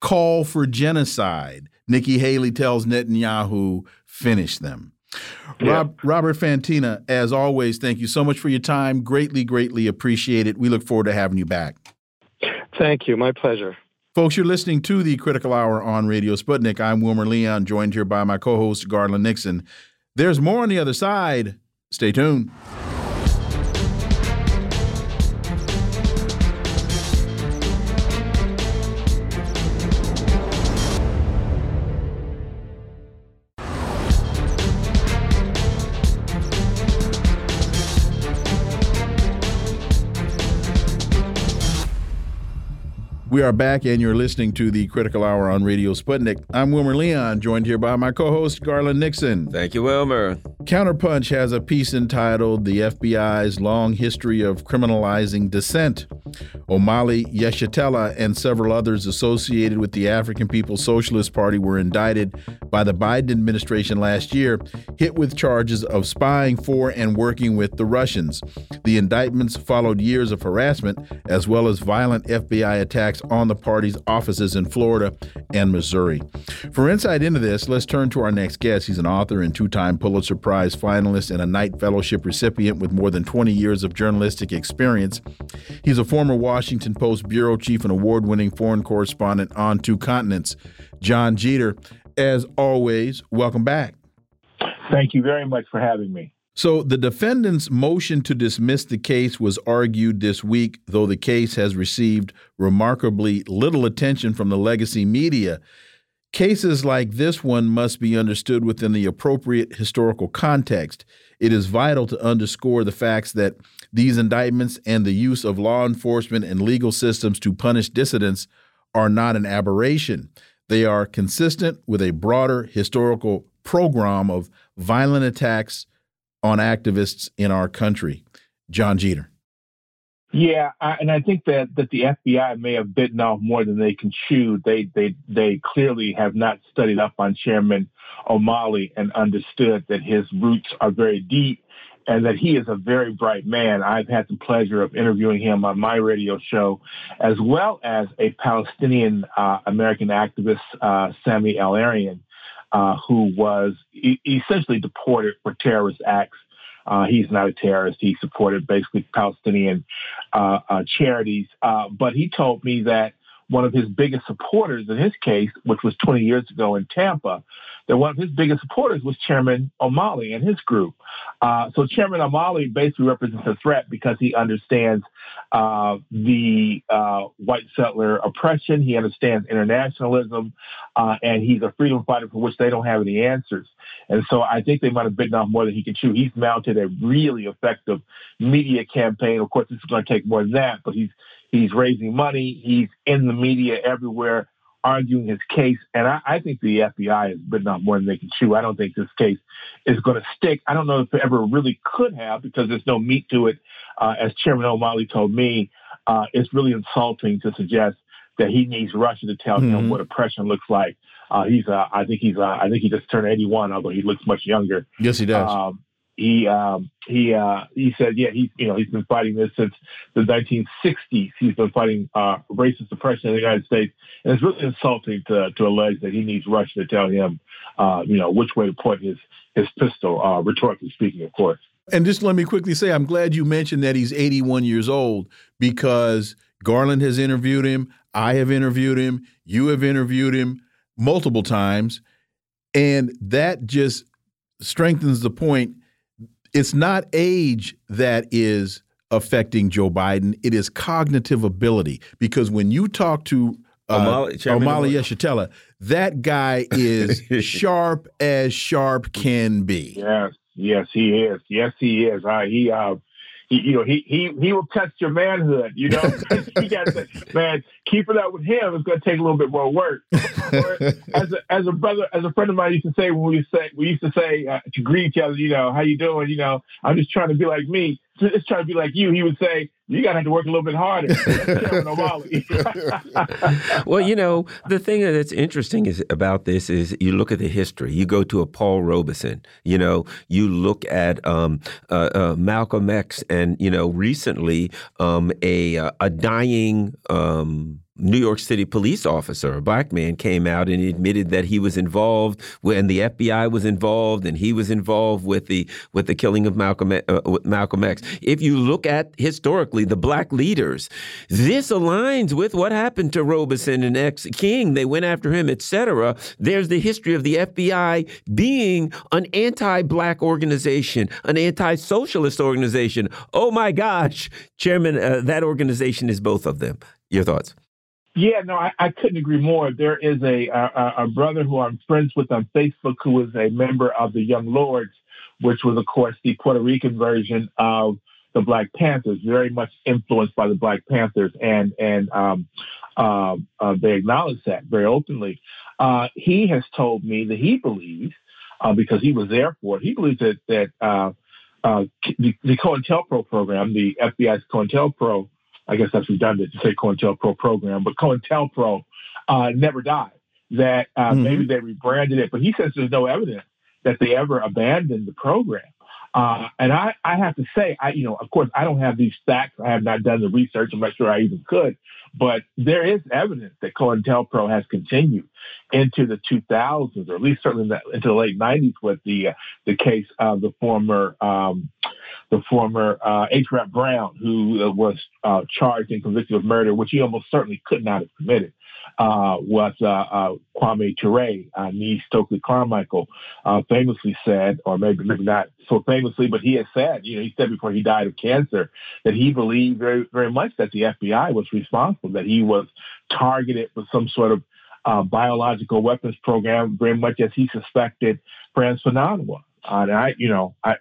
Call for Genocide. Nikki Haley tells Netanyahu, finish them. Yeah. Rob, Robert Fantina, as always, thank you so much for your time. Greatly, greatly appreciate it. We look forward to having you back. Thank you. My pleasure. Folks, you're listening to the Critical Hour on Radio Sputnik. I'm Wilmer Leon, joined here by my co host, Garland Nixon. There's more on the other side. Stay tuned. We are back, and you're listening to the Critical Hour on Radio Sputnik. I'm Wilmer Leon, joined here by my co host, Garland Nixon. Thank you, Wilmer. Counterpunch has a piece entitled The FBI's Long History of Criminalizing Dissent. Omali Yeshitela and several others associated with the African People's Socialist Party were indicted by the Biden administration last year, hit with charges of spying for and working with the Russians. The indictments followed years of harassment as well as violent FBI attacks on the party's offices in Florida and Missouri. For insight into this, let's turn to our next guest. He's an author and two time Pulitzer Prize finalist and a Knight Fellowship recipient with more than 20 years of journalistic experience. He's a former Washington Post bureau chief and award winning foreign correspondent on two continents. Jon Jeter, as always, welcome back. Thank you very much for having me. So, the defendant's motion to dismiss the case was argued this week, though the case has received remarkably little attention from the legacy media. Cases like this one must be understood within the appropriate historical context. It is vital to underscore the facts that these indictments and the use of law enforcement and legal systems to punish dissidents are not an aberration. They are consistent with a broader historical program of violent attacks on activists in our country. Jon Jeter. Yeah, I, and I think that, that the FBI may have bitten off more than they can chew. They they they clearly have not studied up on Chairman Omali and understood that his roots are very deep and that he is a very bright man. I've had the pleasure of interviewing him on my radio show, as well as a Palestinian uh, American activist, uh, Sami El-Arian, uh, who was e- essentially deported for terrorist acts Uh, he's not a terrorist. He supported basically Palestinian uh, uh, charities. Uh, but he told me that one of his biggest supporters in his case, which was 20 years ago in Tampa, that one of his biggest supporters was Chairman Omali and his group. Uh, so Chairman Omali basically represents a threat because he understands uh, the uh, white settler oppression, he understands internationalism, uh, and he's a freedom fighter for which they don't have any answers. And so I think they might have bitten off more than he can chew. He's mounted a really effective media campaign. Of course, this is going to take more than that, but he's He's raising money. He's in the media everywhere arguing his case. And I, I think the FBI has bitten off more than they can chew. I don't think this case is going to stick. I don't know if it ever really could have because there's no meat to it. Uh, as Chairman Omali told me, uh, it's really insulting to suggest that he needs Russia to tell mm-hmm. him what oppression looks like. Uh, he's, uh, I think he's, uh, I think he just turned 81, although he looks much younger. Yes, he does. Um, he um, he uh, he said, yeah, he you know he's been fighting this since the 1960s. He's been fighting uh, racist oppression in the United States, and it's really insulting to to allege that he needs Russia to tell him, uh, you know, which way to point his his pistol, uh, rhetorically speaking, of course. And just let me quickly say, I'm glad you mentioned that he's 81 years old because Garland has interviewed him, I have interviewed him, you have interviewed him multiple times, and that just strengthens the point it's not age that is affecting Joe Biden. It is cognitive ability. Because when you talk to uh, Omali, Yeshitela, that guy is sharp as sharp can be. Yes, yes, he is. Yes, he is. Uh, he uh, he, you know, he he he will test your manhood. You know, he got to, man. Keeping up with him is going to take a little bit more work. as a as a brother, as a friend of mine used to say when we say we used to say uh, to greet each other, you know, how you doing? You know, I'm just trying to be like me just trying to be like you, he would say, you got to have to work a little bit harder. well, you know, the thing that's interesting is about this is you look at the history. You go to a Paul Robeson. You know, you look at um, uh, uh, Malcolm X, and you know, recently um, a uh, a dying. Um, New York City police officer, a black man, came out and admitted that he was involved when the FBI was involved and he was involved with the with the killing of Malcolm uh, Malcolm X. If you look at historically the black leaders, this aligns with what happened to Robeson and X King. They went after him, etc. There's the history of the FBI being an anti-black organization, an anti-socialist organization. Oh my gosh, Chairman, uh, that organization is both of them. Your thoughts? Yeah, no, I, I couldn't agree more. There is a, a, a brother who I'm friends with on Facebook who is a member of the Young Lords, which was, of course, the Puerto Rican version of the Black Panthers, very much influenced by the Black Panthers, and and um, uh, uh, they acknowledge that very openly. Uh, he has told me that he believes, uh, because he was there for it, he believes that that uh, uh, the, the COINTELPRO program, the FBI's COINTELPRO I guess that's redundant to say COINTELPRO program, but COINTELPRO uh, never died. That uh, mm-hmm. maybe they rebranded it, but he says there's no evidence that they ever abandoned the program. Uh, and I, I have to say, I, you know, of course, I don't have these facts. I have not done the research. I'm not sure I even could, but there is evidence that COINTELPRO has continued into the 2000s, or at least certainly into the late 90s, with the uh, the case of the former um, the former uh, H. Rap Brown, who uh, was uh, charged and convicted of murder, which he almost certainly could not have committed, uh, was uh, uh, Kwame Ture, uh, niece Stokely Carmichael, famously said, or maybe maybe not so famously, but he has said, you know, he said before he died of cancer that he believed very very much that the FBI was responsible, that he was targeted with some sort of biological weapons program, very much as he suspected Frantz Fanon was. Uh, and I, you know, I,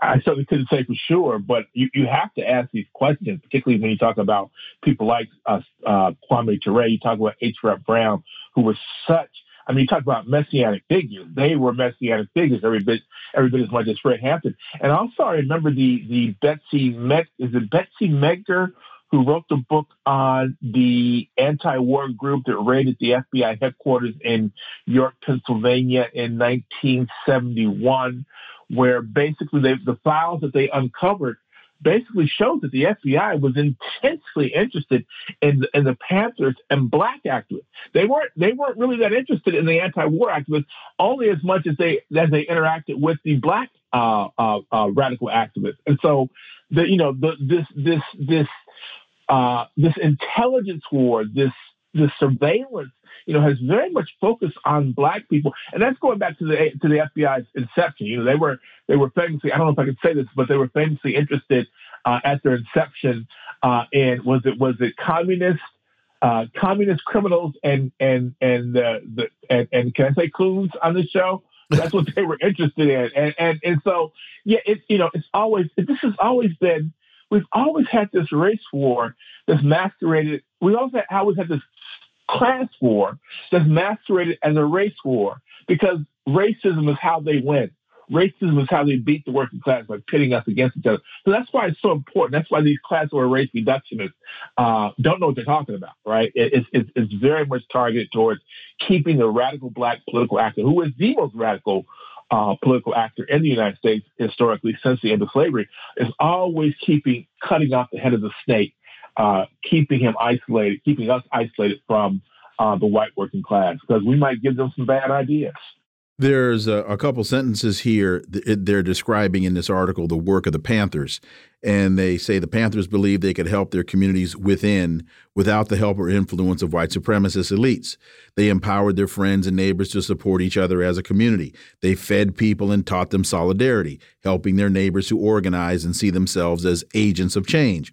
I certainly couldn't say for sure, but you, you have to ask these questions, particularly when you talk about people like uh, uh, Kwame Ture, you talk about H. Brown, who was such, I mean, you talk about messianic figures. They were messianic figures every bit, every bit as much as Fred Hampton. And also, I remember the, the Betsy, Meg, is it Betsy Medsger who wrote the book on the anti-war group that raided the FBI headquarters in York, Pennsylvania in 1971 where basically they, the files that they uncovered basically showed that the FBI was intensely interested in in the Panthers and black activists. They weren't they weren't really that interested in the anti-war activists only as much as they as they interacted with the black uh, uh, uh, radical activists. And so the you know the, this this this uh, this intelligence war, this this surveillance you know, has very much focused on black people, and that's going back to the to the FBI's inception. You know, they were they were famously I don't know if I can say this, but they were famously interested uh, at their inception uh, in was it was it communist uh, communist criminals and and and the, the and, and can I say coons on the show? That's what they were interested in, and and and so yeah, it's you know it's always this has always been we've always had this race war that's masqueraded. We also always had this class war that's masqueraded as a race war because racism is how they win. Racism is how they beat the working class by pitting us against each other. So that's why it's so important. That's why these class war race reductionists uh, don't know what they're talking about, right? It's, it's, it's very much targeted towards keeping the radical black political actor, who is the most radical uh, political actor in the United States historically since the end of slavery, is always keeping cutting off the head of the snake uh, keeping him isolated, keeping us isolated from uh, the white working class, because we might give them some bad ideas. There's a, a, couple sentences here they're describing in this article the work of the Panthers. And they say the Panthers believe they could help their communities within without the help or influence of white supremacist elites. They empowered their friends and neighbors to support each other as a community. They fed people and taught them solidarity, helping their neighbors to organize and see themselves as agents of change.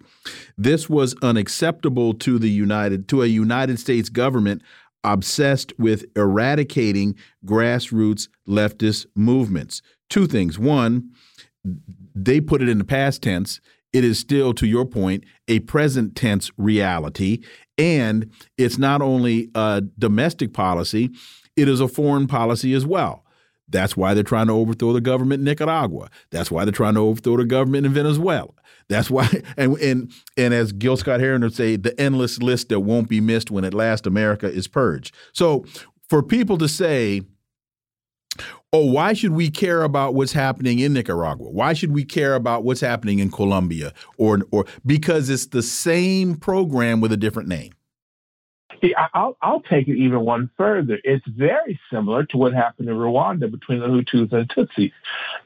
This was unacceptable to the United to a United States government obsessed with eradicating grassroots leftist movements. Two things. One, they put it in the past tense. It is still, to your point, a present tense reality. And it's not only a domestic policy, it is a foreign policy as well. That's why they're trying to overthrow the government in Nicaragua. That's why they're trying to overthrow the government in Venezuela. That's why, and and and as Gil Scott Heron would say, the endless list that won't be missed when at last America is purged. So for people to say, oh, why should we care about what's happening in Nicaragua? Why should we care about what's happening in Colombia? Or or because it's the same program with a different name. I'll, I'll take it even one further. It's very similar to what happened in Rwanda between the Hutus and Tutsis.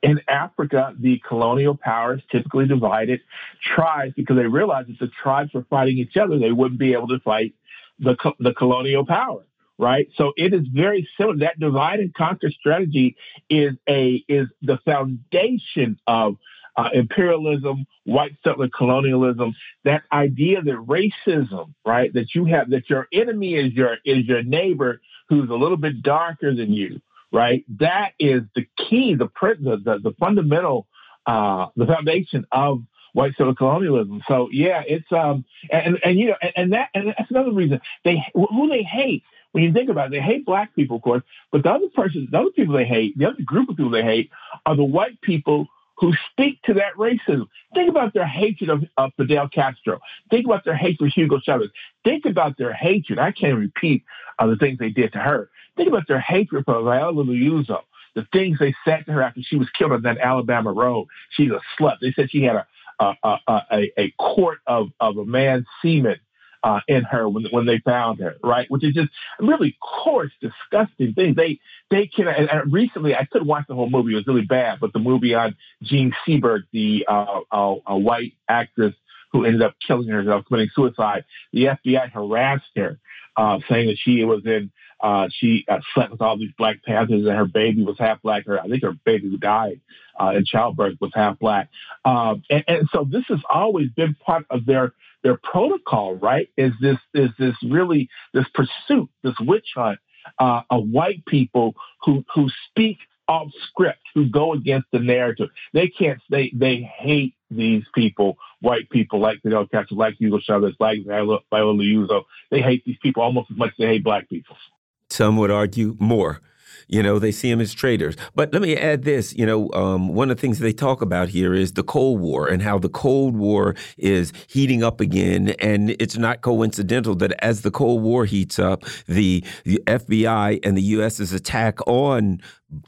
In Africa, the colonial powers typically divided tribes because they realized if the tribes were fighting each other, they wouldn't be able to fight the, the colonial power right? So it is very similar. That divide and conquer strategy is a is the foundation of uh, imperialism, white settler colonialism, that idea that racism, right, that you have, that your enemy is your is your neighbor who's a little bit darker than you, right? That is the key, the the the, fundamental, uh, the foundation of white settler colonialism. So yeah, it's um and and you know and, and that and that's another reason they who they hate when you think about it, they hate black people, of course, but the other person, the other people they hate, the other group of people they hate are the white people who speak to that racism. Think about their hatred of, of Fidel Castro. Think about their hatred of Hugo Chavez. Think about their hatred. I can't repeat uh, the things they did to her. Think about their hatred for Viola Liuzzo. The things they said to her after she was killed on that Alabama road. She's a slut. They said she had a a, a, a, a quart of, of a man's semen uh, in her when when they found her, right? Which is just really coarse, disgusting things. They they can. And, and recently, I couldn't watch the whole movie; it was really bad. But the movie on Jean Seberg, the uh, uh, a white actress who ended up killing herself, committing suicide, the FBI harassed her, uh, saying that she was in. Uh, she uh, slept with all these Black Panthers, and her baby was half black. Her, I think her baby who died uh, in childbirth was half black. And, and so this has always been part of their their protocol, right, is this is this really this pursuit, this witch hunt uh, of white people who who speak off script, who go against the narrative. They can't. They they hate these people, white people like Fidel Castro, like Hugo Chavez, like Viola Liuzzo. They hate these people almost as much as they hate black people. Some would argue more. You know, they see them as traitors. But let me add this. You know, um, one of the things they talk about here is the Cold War and how the Cold War is heating up again. And it's not coincidental that as the Cold War heats up, the, the FBI and the U.S.'s attack on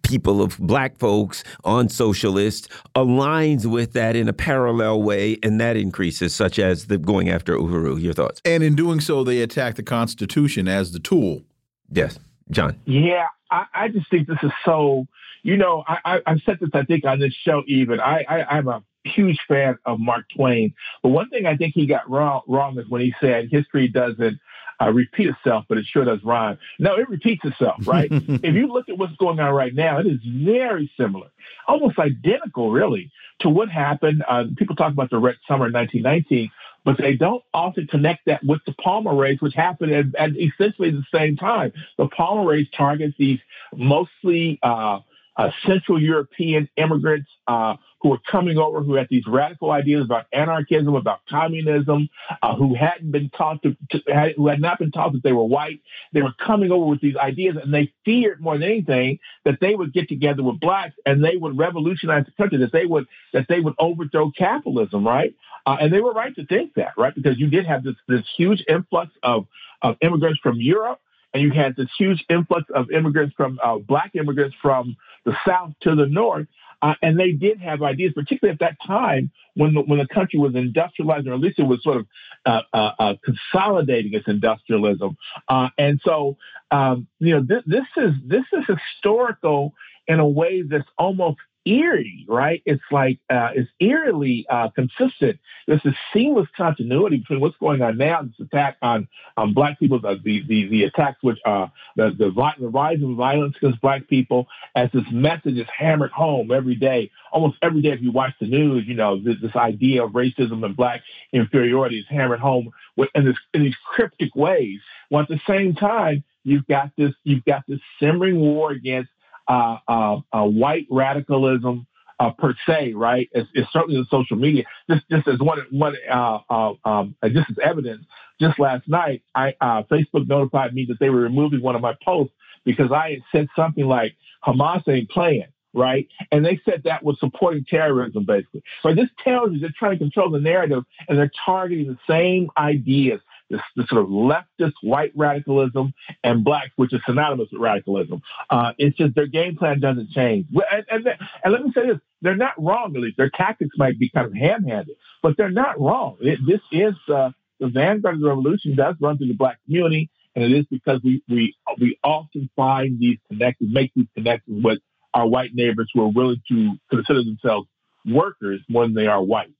people of black folks on socialists aligns with that in a parallel way and that increases such as the going after uhuru your thoughts and in doing so they attack the constitution as the tool yes john yeah i, I just think this is so you know I, I, have said this i think on this show even I, I i'm a huge fan of mark twain but one thing i think he got wrong wrong is when he said history doesn't uh, repeat itself, but it sure does rhyme. No, it repeats itself, right? if you look at what's going on right now, it is very similar, almost identical, really, to what happened. Uh, people talk about the Red Summer in 1919, but they don't often connect that with the Palmer raids, which happened at, at essentially the same time. The Palmer raids target these mostly uh, uh, Central European immigrants uh, who were coming over, who had these radical ideas about anarchism, about communism, uh, who hadn't been taught to, to had, who had not been taught that they were white. They were coming over with these ideas, and they feared more than anything that they would get together with blacks and they would revolutionize the country, that they would that they would overthrow capitalism, right? Uh, and they were right to think that, right? Because you did have this this huge influx of of immigrants from Europe and you had this huge influx of immigrants from uh, black immigrants from the south to the north. Uh, and they did have ideas, particularly at that time when the, when the country was industrializing, or at least it was sort of uh, uh, uh consolidating its industrialism. Uh, and so, um, you know, this, this is this is historical in a way that's almost eerie, right? It's like uh, it's eerily uh, consistent. There's a seamless continuity between what's going on now, this attack on on black people, the the the, attacks which uh, the, the the rise of violence against black people, as this message is hammered home every day, almost every day. If you watch the news, you know this, this idea of racism and black inferiority is hammered home in this in these cryptic ways. While at the same time, you've got this you've got this simmering war against uh, uh, uh, white radicalism uh, per se, right? It's, it's, certainly in social media. Just, just as one, one, uh, uh, um, just as evidence, just last night, I Facebook notified me that they were removing one of my posts because I had said something like Hamas ain't playing. Right. And they said that was supporting terrorism, basically. So this tells you they're trying to control the narrative and they're targeting the same ideas this, this sort of leftist white radicalism and blacks, which is synonymous with radicalism. Uh, it's just their game plan doesn't change. And, and, and, let me say this, they're not wrong, at least. Their tactics might be kind of ham-handed, but they're not wrong. It, this is uh, the vanguard of the revolution does run through the black community, and it is because we, we, we often find these connections, make these connections with our white neighbors who are willing to consider themselves workers more than they are white.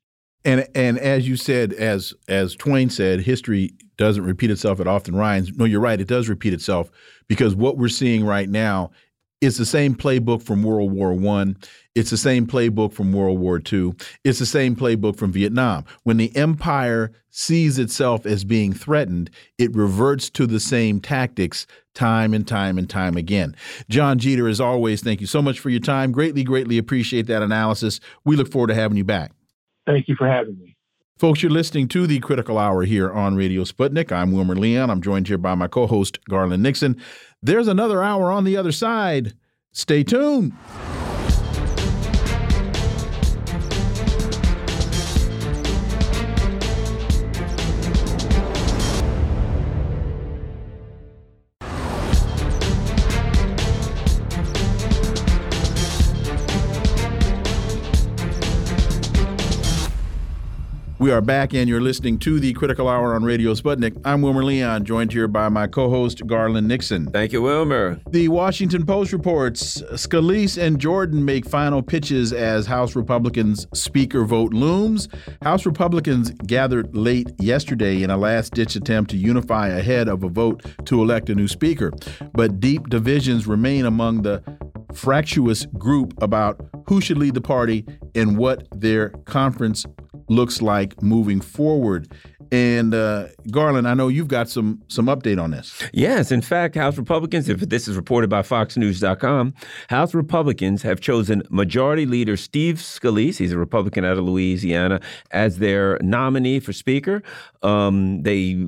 And and as you said, as as Twain said, history doesn't repeat itself; it often rhymes. No, you're right; it does repeat itself because what we're seeing right now is the same playbook from World War One. It's the same playbook from World War Two. It's the same playbook from Vietnam. When the empire sees itself as being threatened, it reverts to the same tactics time and time and time again. Jon Jeter, as always, thank you so much for your time. Greatly, greatly appreciate that analysis. We look forward to having you back. Thank you for having me. Folks, you're listening to the Critical Hour here on Radio Sputnik. I'm Wilmer Leon. I'm joined here by my co host, Garland Nixon. There's another hour on the other side. Stay tuned. We are back, and you're listening to the Critical Hour on Radio Sputnik. I'm Wilmer Leon, joined here by my co host, Garland Nixon. Thank you, Wilmer. The Washington Post reports Scalise and Jordan make final pitches as House Republicans' speaker vote looms. House Republicans gathered late yesterday in a last ditch attempt to unify ahead of a vote to elect a new speaker. But deep divisions remain among the fractious group about who should lead the party and what their conference looks like moving forward. And uh, Garland, I know you've got some some update on this. Yes, in fact, House Republicans, if this is reported by FoxNews.com, House Republicans have chosen Majority Leader Steve Scalise, he's a Republican out of Louisiana, as their nominee for Speaker. Um, they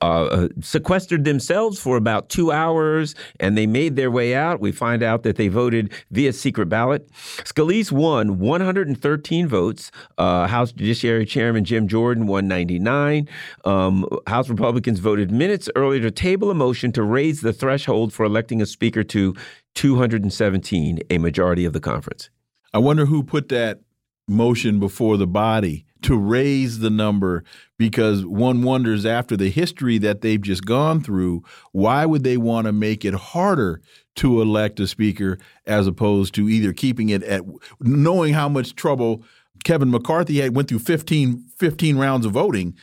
uh, sequestered themselves for about two hours, and they made their way out. We find out that they voted via secret ballot. Scalise won 113 votes. Uh, House Judiciary Chairman Jim Jordan won 99. Um, House Republicans voted minutes earlier to table a motion to raise the threshold for electing a speaker to 217, a majority of the conference. I wonder who put that motion before the body to raise the number because one wonders after the history that they've just gone through, why would they want to make it harder to elect a speaker as opposed to either keeping it at knowing how much trouble Kevin McCarthy had went through 15, 15 rounds of voting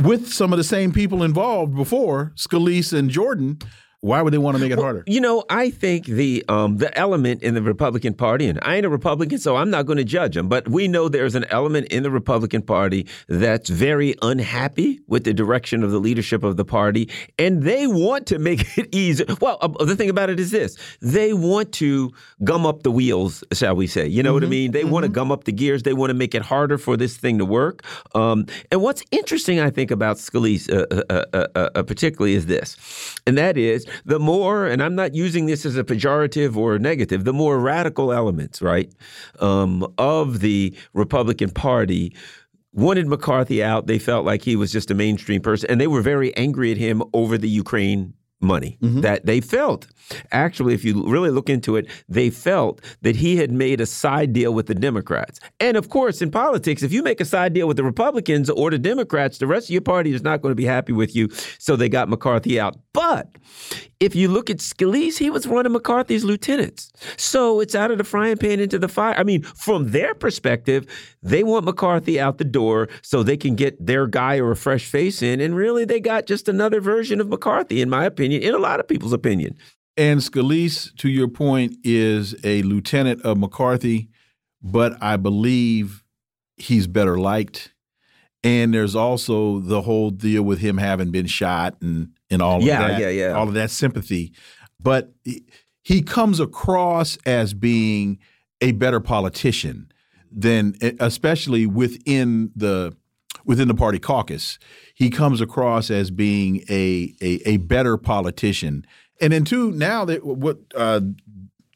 with some of the same people involved before, Scalise and Jordan. Why would they want to make it harder? You know, I think the um, the element in the Republican Party, and I ain't a Republican, so I'm not going to judge them, but we know there's an element in the Republican Party that's very unhappy with the direction of the leadership of the party, and they want to make it easier. Well, uh, the thing about it is this: they want to gum up the wheels, shall we say? You know mm -hmm. what I mm-hmm. mean? They mm -hmm. want to gum up the gears. They want to make it harder for this thing to work. Um, and what's interesting, I think, about Scalise, uh, uh, uh, uh, uh particularly, is this, and that is the more, and I'm not using this as a pejorative or a negative, the more radical elements, right, um, of the Republican Party wanted McCarthy out. They felt like he was just a mainstream person, and they were very angry at him over the Ukraine money mm -hmm. that they felt. Actually, if you really look into it, they felt that he had made a side deal with the Democrats. And of course, in politics, if you make a side deal with the Republicans or the Democrats, the rest of your party is not going to be happy with you. So they got McCarthy out. But if you look at Scalise, he was one of McCarthy's lieutenants. So it's out of the frying pan into the fire. I mean, from their perspective, they want McCarthy out the door so they can get their guy or a fresh face in. And really, they got just another version of McCarthy, in my opinion, in a lot of people's opinion. And Scalise, to your point, is a lieutenant of McCarthy, but I believe he's better liked. And there's also the whole deal with him having been shot and and all yeah, of that, yeah, yeah. all of that sympathy. But he comes across as being a better politician than, especially within the within the party caucus. He comes across as being a a, a better politician. And then two, now that what uh,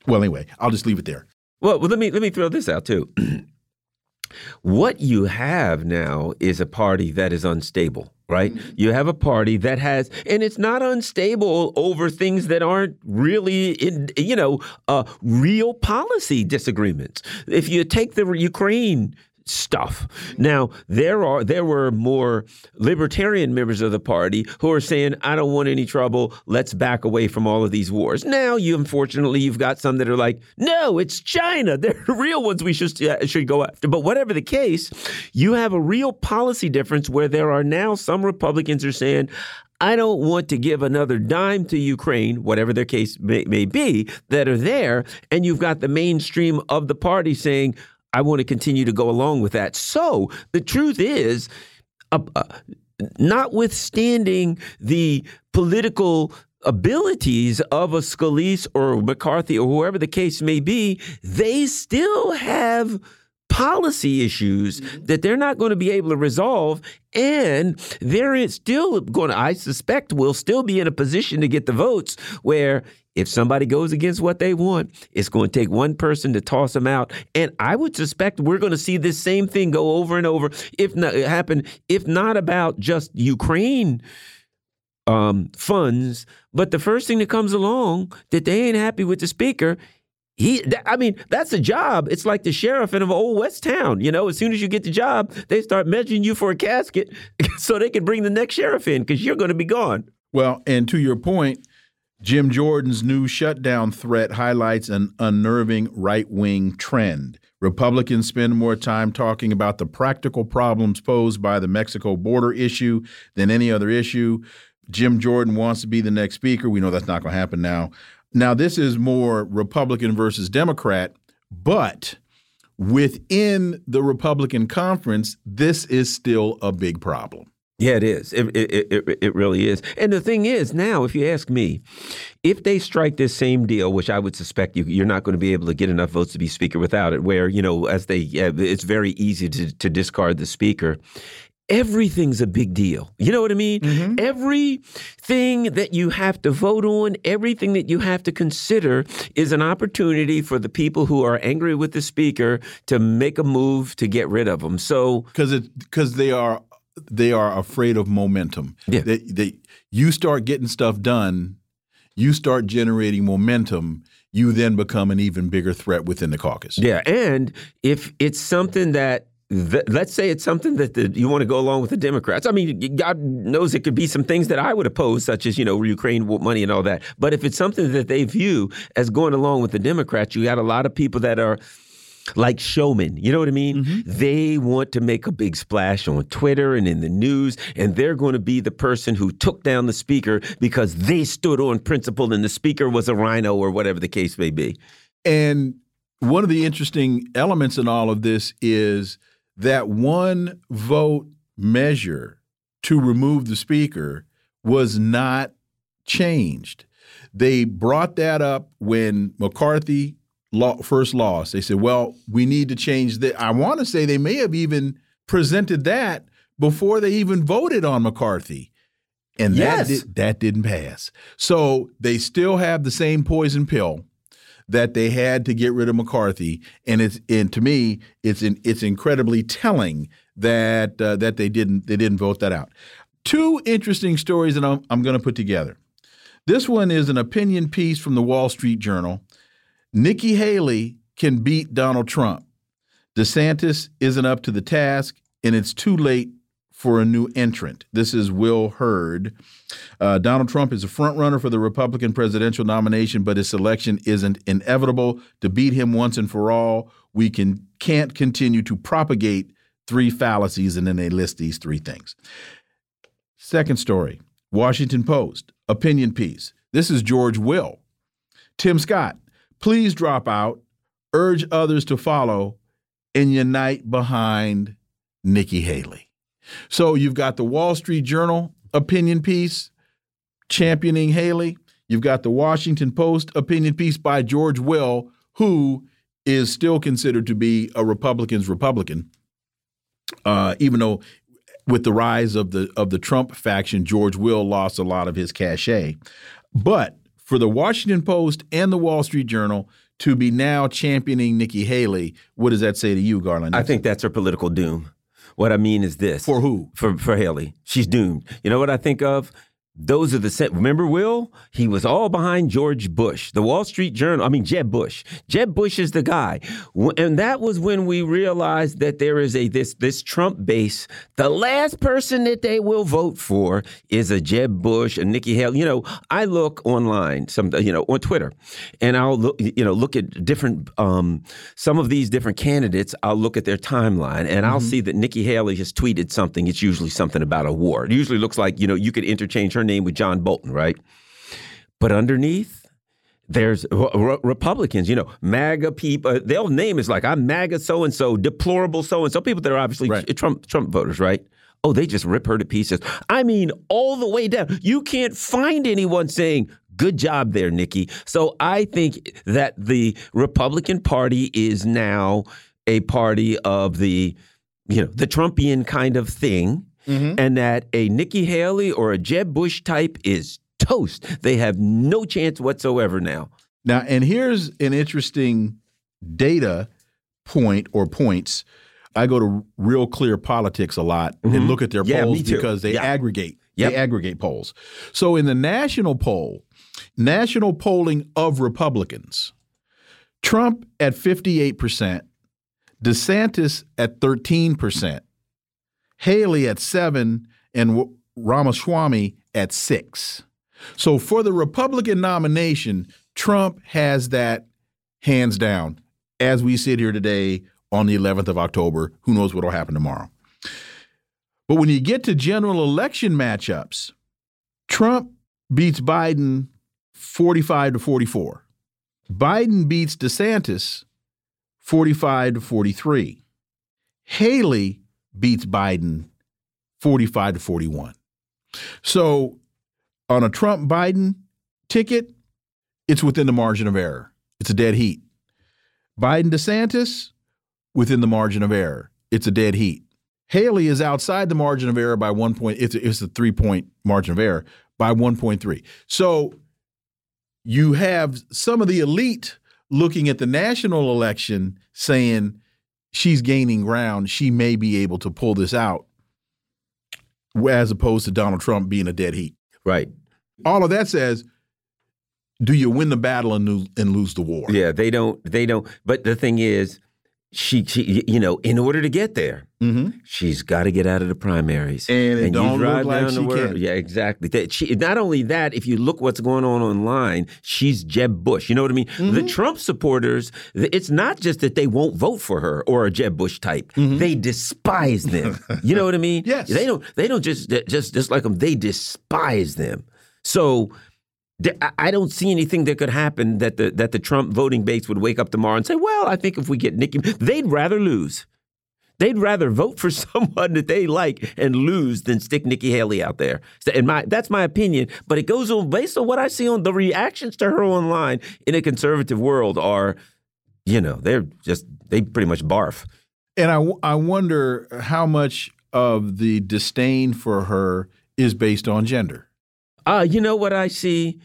well anyway, I'll just leave it there. Well, well let me let me throw this out too. what you have now is a party that is unstable right? Mm-hmm. You have a party that has, and it's not unstable over things that aren't really, in, you know, uh, real policy disagreements. If you take the Ukraine stuff. Now, there are there were more libertarian members of the party who are saying, I don't want any trouble. Let's back away from all of these wars. Now, you unfortunately you've got some that are like, no, it's China. They're the real ones we should uh, should go after. But whatever the case, you have a real policy difference where there are now some Republicans are saying, I don't want to give another dime to Ukraine, whatever their case may, may, be, that are there. And you've got the mainstream of the party saying, I want to continue to go along with that. So the truth is, uh, uh, notwithstanding the political abilities of a Scalise or McCarthy or whoever the case may be, they still have policy issues mm-hmm. that they're not going to be able to resolve. And they're still going to, I suspect, will still be in a position to get the votes where if somebody goes against what they want, it's going to take one person to toss them out. And I would suspect we're going to see this same thing go over and over, if not happen, if not about just Ukraine um, funds, but the first thing that comes along that they ain't happy with the speaker. He, I mean, that's a job. It's like the sheriff in an old West town. You know, as soon as you get the job, they start measuring you for a casket so they can bring the next sheriff in because you're going to be gone. Well, and to your point, Jim Jordan's new shutdown threat highlights an unnerving right wing trend. Republicans spend more time talking about the practical problems posed by the Mexico border issue than any other issue. Jim Jordan wants to be the next speaker. We know that's not going to happen now. Now, this is more Republican versus Democrat, but within the Republican conference, this is still a big problem. Yeah, it is. It, it, it, it, really is. And the thing is, now, if you ask me, if they strike this same deal, which I would suspect you, you're not going to be able to get enough votes to be speaker without it, where, you know, as they, it's very easy to, to discard the speaker everything's a big deal. You know what I mean? Mm -hmm. Everything that you have to vote on, everything that you have to consider is an opportunity for the people who are angry with the speaker to make a move to get rid of them. So because it because they are they are afraid of momentum. Yeah. They, they, you start getting stuff done, you start generating momentum you then become an even bigger threat within the caucus. Yeah, and if it's something that let's say it's something that the, you want to go along with the Democrats. I mean, God knows it could be some things that I would oppose, such as you know Ukraine money and all that. But if it's something that they view as going along with the Democrats, you got a lot of people that are like showmen. You know what I mean? Mm -hmm. They want to make a big splash on Twitter and in the news, and they're going to be the person who took down the speaker because they stood on principle and the speaker was a RINO or whatever the case may be. And one of the interesting elements in all of this is that one vote measure to remove the speaker was not changed. They brought that up when McCarthy first lost. They said, well, we need to change that. I want to say they may have even presented that before they even voted on McCarthy. And yes. that, did, that didn't pass. So they still have the same poison pill that they had to get rid of McCarthy, and it's and to me, it's in, it's incredibly telling that uh, that they didn't they didn't vote that out. Two interesting stories that I'm, I'm going to put together. This one is an opinion piece from the Wall Street Journal. Nikki Haley can beat Donald Trump. DeSantis isn't up to the task, and it's too late for a new entrant. This is Will Hurd. Uh, Donald Trump is a frontrunner for the Republican presidential nomination, but his selection isn't inevitable. To beat him once and for all, we can can't continue to propagate three fallacies, and then they list these three things. Second story, Washington Post, opinion piece. This is George Will. Tim Scott, please drop out, urge others to follow, and unite behind Nikki Haley. So you've got the Wall Street Journal opinion piece championing Haley. You've got the Washington Post opinion piece by George Will, who is still considered to be a Republican's Republican, uh, even though with the rise of the of the Trump faction, George Will lost a lot of his cachet. But for the Washington Post and the Wall Street Journal to be now championing Nikki Haley, what does that say to you, Garland? I think that's her political doom. What I mean is this. For who? For for Haley. She's doomed. You know what I think of? Those are the set. Remember, Will? He was all behind George Bush, the Wall Street Journal. I mean, Jeb Bush. Jeb Bush is the guy, and that was when we realized that there is a this this Trump base. The last person that they will vote for is a Jeb Bush, a Nikki Haley. You know, I look online, some you know, on Twitter, and I'll look, you know, look at different um, some of these different candidates. I'll look at their timeline, and mm -hmm. I'll mm-hmm. see that Nikki Haley has tweeted something. It's usually something about a war. It usually looks like you know you could interchange her her name with John Bolton, right? But underneath, there's Republicans, you know, MAGA people. Uh, Their name is like I'm MAGA so and so, deplorable so and so. People that are obviously right. Trump Trump voters, right? Oh, they just rip her to pieces. I mean, all the way down. You can't find anyone saying good job there, Nikki. So I think that the Republican Party is now a party of the, you know, the Trumpian kind of thing mm -hmm. and that a Nikki Haley or a Jeb Bush type is toast. They have no chance whatsoever now. Now, and here's an interesting data point or points. I go to Real Clear Politics a lot mm -hmm. and mm-hmm. look at their yeah, polls because they yeah. aggregate. Yep. They aggregate polls. So in the national poll, national polling of Republicans, Trump at 58%, DeSantis at 13%, Haley at seven, and Ramaswamy at six. So for the Republican nomination, Trump has that hands down. As we sit here today on the 11th of October, who knows what will happen tomorrow. But when you get to general election matchups, Trump beats Biden 45 to 44. Biden beats DeSantis 45 to 43. Haley beats Biden 45 to 41. So on a Trump Biden ticket, it's within the margin of error. It's a dead heat. Biden DeSantis, within the margin of error. It's a dead heat. Haley is outside the margin of error by one point. It's a, it's a three point margin of error by 1.3. So you have some of the elite looking at the national election saying she's gaining ground. She may be able to pull this out, as opposed to Donald Trump being a dead heat. Right. All of that says do you win the battle and lose, and lose the war? Yeah, they don't. They don't. But the thing is, she, she you know, in order to get there, mm -hmm. she's got to get out of the primaries. And and don't look like she can. Yeah, exactly. That she, not only that, if you look what's going on online, she's Jeb Bush. You know what I mean? Mm -hmm. The mm-hmm. Trump supporters, it's not just that they won't vote for her or a Jeb Bush type. Mm -hmm. They despise them. you know what I mean? Yes. They don't. They don't just just just like them. They despise them. So I don't see anything that could happen that the that the Trump voting base would wake up tomorrow and say, "Well, I think if we get Nikki, they'd rather lose. They'd rather vote for someone that they like and lose than stick Nikki Haley out there." And my that's my opinion, but it goes on based on what I see on the reactions to her online in a conservative world are, you know, they're just they pretty much barf. And I I wonder how much of the disdain for her is based on gender. Uh, you know what I see?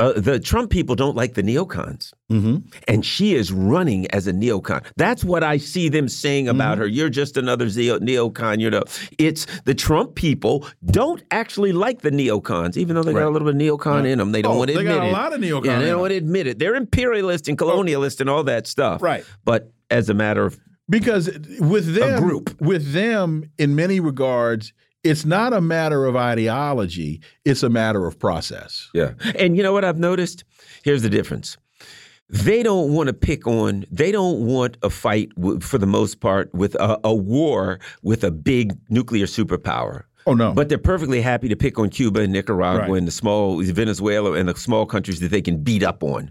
Uh, the Trump people don't like the neocons. Mm -hmm. And she is running as a neocon. That's what I see them saying about mm -hmm. her. You're just another neocon, you know. It's the Trump people don't actually like the neocons, even though they right. got a little bit of neocon right. in them. They don't oh, want to admit it. They got a lot of neocon. Yeah, they don't want to admit it. They're imperialist and colonialist oh. and all that stuff. Right. But as a matter of because with them, group. with them, in many regards, it's not a matter of ideology, it's a matter of process. Yeah. And you know what I've noticed? Here's the difference. They don't want to pick on, they don't want a fight for the most part with a, a war with a big nuclear superpower. Oh no! But they're perfectly happy to pick on Cuba and Nicaragua right. and the small Venezuela and the small countries that they can beat up on.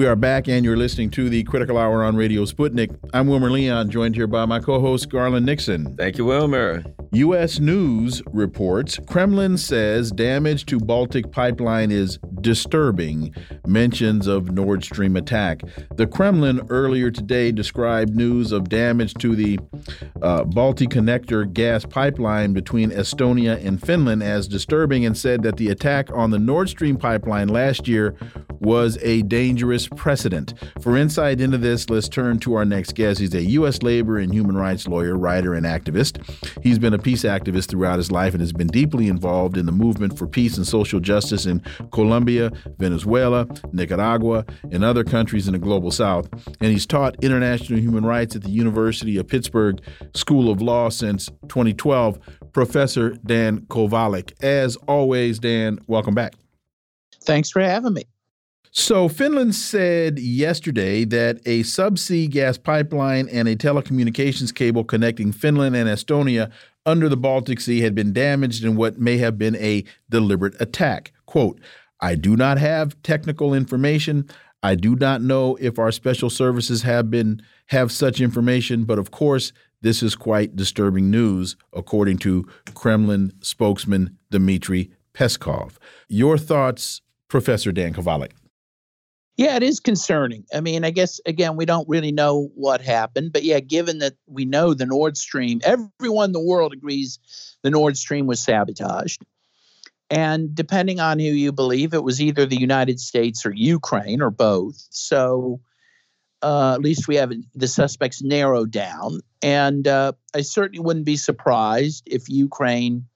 We are back, and you're listening to the Critical Hour on Radio Sputnik. I'm Wilmer Leon, joined here by my co host, Garland Nixon. Thank you, Wilmer. U.S. News reports Kremlin says damage to Baltic pipeline is disturbing. Mentions of Nord Stream attack. The Kremlin earlier today described news of damage to the uh, Baltic Connector gas pipeline between Estonia and Finland as disturbing and said that the attack on the Nord Stream pipeline last year was a dangerous precedent. For insight into this, let's turn to our next guest. He's a U.S. labor and human rights lawyer, writer, and activist. He's been a peace activist throughout his life and has been deeply involved in the movement for peace and social justice in Colombia, Venezuela, Nicaragua, and other countries in the global south. And he's taught international human rights at the University of Pittsburgh School of Law since 2012. Professor Dan Kovalik. As always, Dan, welcome back. Thanks for having me. So, Finland said yesterday that a subsea gas pipeline and a telecommunications cable connecting Finland and Estonia under the Baltic Sea had been damaged in what may have been a deliberate attack. Quote, I do not have technical information. I do not know if our special services have been have such information, but of course, this is quite disturbing news, according to Kremlin spokesman Dmitry Peskov. Your thoughts, Professor Dan Kovalik? Yeah, it is concerning. I mean, I guess again, we don't really know what happened, but yeah, given that we know the Nord Stream, everyone in the world agrees the Nord Stream was sabotaged. And depending on who you believe, it was either the United States or Ukraine or both. So uh, at least we have the suspects narrowed down. And uh, I certainly wouldn't be surprised if Ukraine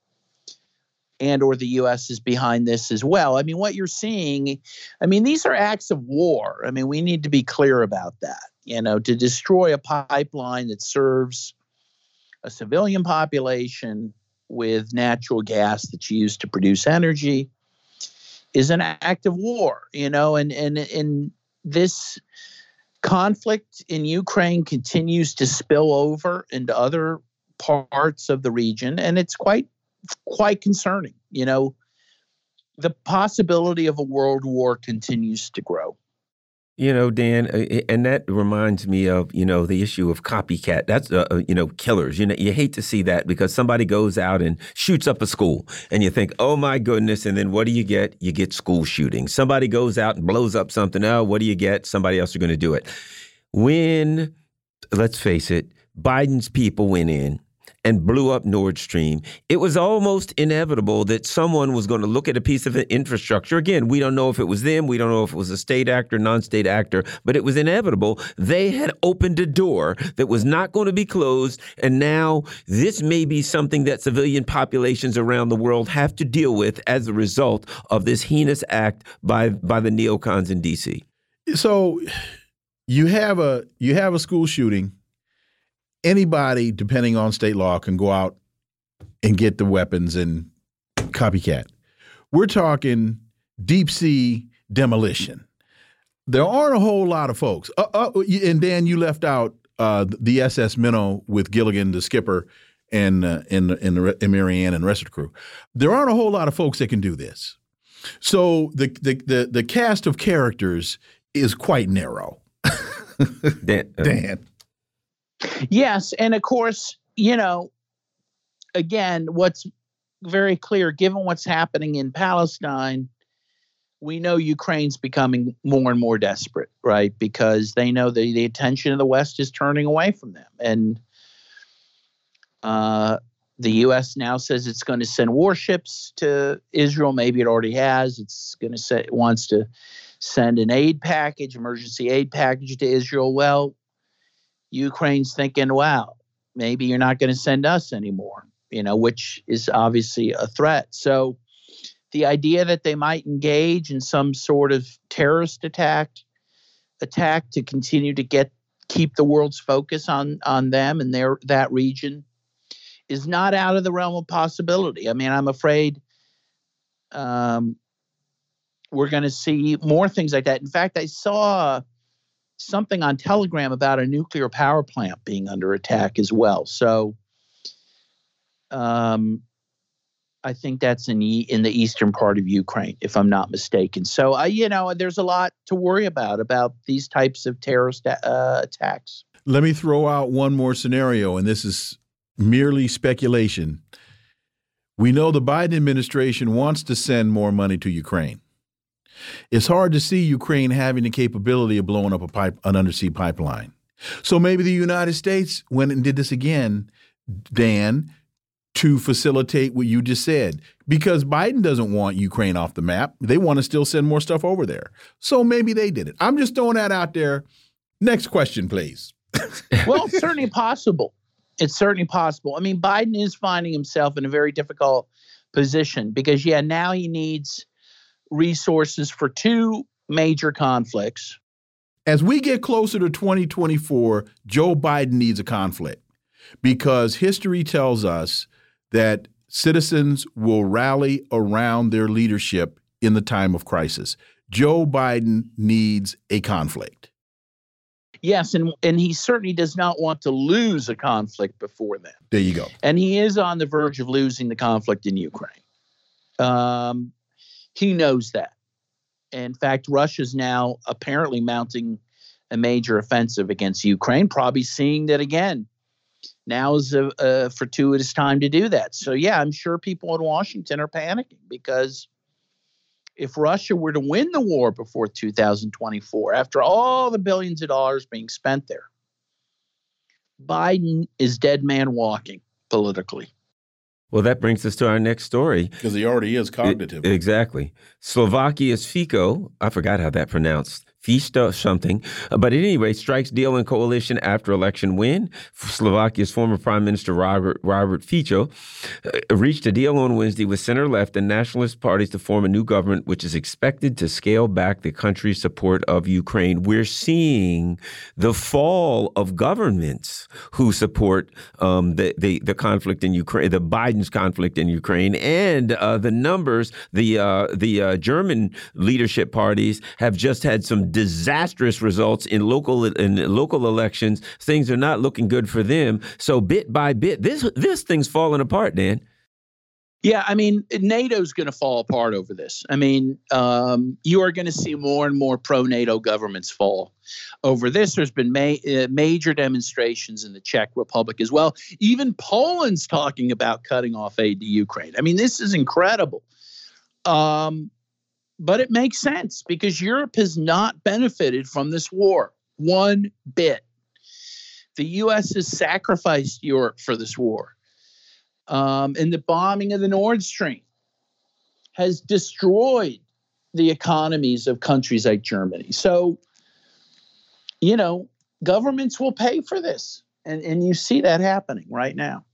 and or the US is behind this as well. I mean, what you're seeing, I mean, these are acts of war. I mean, we need to be clear about that. You know, to destroy a pipeline that serves a civilian population with natural gas that's used to produce energy is an act of war, you know, and and in this conflict in Ukraine continues to spill over into other parts of the region, and it's quite quite concerning. You know, the possibility of a world war continues to grow. You know, Dan, and that reminds me of you know the issue of copycat. That's uh, uh, you know killers. You know, you hate to see that because somebody goes out and shoots up a school, and you think, oh my goodness, and then what do you get? You get school shooting. Somebody goes out and blows up something. Oh, what do you get? Somebody else is going to do it. When, let's face it, Biden's people went in and blew up Nord Stream, it was almost inevitable that someone was going to look at a piece of infrastructure. Again, we don't know if it was them, we don't know if it was a state actor, non state actor, but it was inevitable. They had opened a door that was not going to be closed. And now this may be something that civilian populations around the world have to deal with as a result of this heinous act by, by the neocons in D.C. So you have a you have a school shooting anybody, depending on state law, can go out and get the weapons and copycat. We're talking deep sea demolition. There aren't a whole lot of folks. Uh, uh, and Dan, you left out uh, the SS Minnow with Gilligan, the skipper, and uh, and and, the, and Mary Ann and the rest of the crew. There aren't a whole lot of folks that can do this. So the the the, the cast of characters is quite narrow. Dan, uh, Dan. Yes, and of course, you know, again, what's very clear, given what's happening in Palestine, we know Ukraine's becoming more and more desperate, right? Because they know the, the attention of the West is turning away from them. And uh, the U.S. now says it's going to send warships to Israel. Maybe it already has. It's going to say it wants to send an aid package, emergency aid package to Israel. Well, Ukraine's thinking, wow, maybe you're not going to send us anymore, you know, which is obviously a threat. So the idea that they might engage in some sort of terrorist attack attack to continue to get keep the world's focus on on them and their that region is not out of the realm of possibility. I mean, I'm afraid um, we're going to see more things like that. In fact, I saw something on Telegram about a nuclear power plant being under attack as well. So, um, I think that's in the, in the eastern part of Ukraine, if I'm not mistaken. So, uh, you know, there's a lot to worry about about these types of terrorist uh, attacks. Let me throw out one more scenario, and this is merely speculation. We know the Biden administration wants to send more money to Ukraine. It's hard to see Ukraine having the capability of blowing up a pipe, an undersea pipeline. So maybe the United States went and did this again, Dan, to facilitate what you just said. Because Biden doesn't want Ukraine off the map. They want to still send more stuff over there. So maybe they did it. I'm just throwing that out there. Next question, please. well, it's certainly possible. It's certainly possible. I mean, Biden is finding himself in a very difficult position because, yeah, now he needs resources for two major conflicts. As we get closer to 2024, Joe Biden needs a conflict because history tells us that citizens will rally around their leadership in the time of crisis. Joe Biden needs a conflict. Yes, and and he certainly does not want to lose a conflict before then. There you go. And he is on the verge of losing the conflict in Ukraine. Um, he knows that. In fact, Russia's now apparently mounting a major offensive against Ukraine, probably seeing that again. Now is a, a fortuitous time to do that. So, yeah, I'm sure people in Washington are panicking because if Russia were to win the war before 2024, after all the billions of dollars being spent there, Biden is dead man walking politically. Well, that brings us to our next story. Because he already is cognitive. It, exactly. Slovakia's Fico, I forgot how that pronounced. Feast something. Uh, but at any rate, strikes deal in coalition after election win. Slovakia's former Prime Minister Robert, Robert Fico uh, reached a deal on Wednesday with center left and nationalist parties to form a new government, which is expected to scale back the country's support of Ukraine. We're seeing the fall of governments who support um, the, the, the conflict in Ukraine, the Biden's conflict in Ukraine, and uh, the numbers. The uh, the uh, German leadership parties have just had some disastrous results in local in local elections. Things are not looking good for them. So bit by bit, this this thing's falling apart, Dan. Yeah, I mean, NATO's going to fall apart over this. I mean, um, you are going to see more and more pro NATO governments fall over this. There's been ma uh, major demonstrations in the Czech Republic as well. Even Poland's talking about cutting off aid to Ukraine. I mean, this is incredible. Um, but it makes sense because Europe has not benefited from this war one bit. The U.S. has sacrificed Europe for this war. Um, and the bombing of the Nord Stream has destroyed the economies of countries like Germany. So, you know, governments will pay for this. And, and you see that happening right now.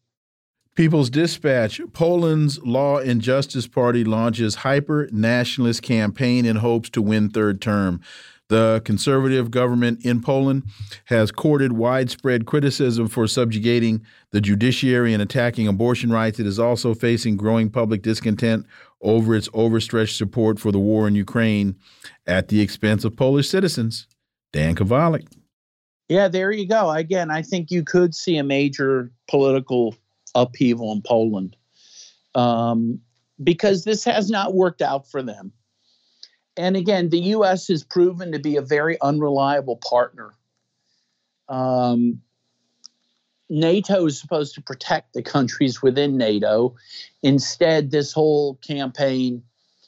People's Dispatch Poland's Law and Justice Party launches hyper nationalist campaign in hopes to win third term. The conservative government in Poland has courted widespread criticism for subjugating the judiciary and attacking abortion rights. It is also facing growing public discontent over its overstretched support for the war in Ukraine at the expense of Polish citizens. Dan Kovalik. Yeah, there you go. Again, I think you could see a major political upheaval in Poland um, because this has not worked out for them. And again, the U.S. has proven to be a very unreliable partner. Um, NATO is supposed to protect the countries within NATO. Instead, this whole campaign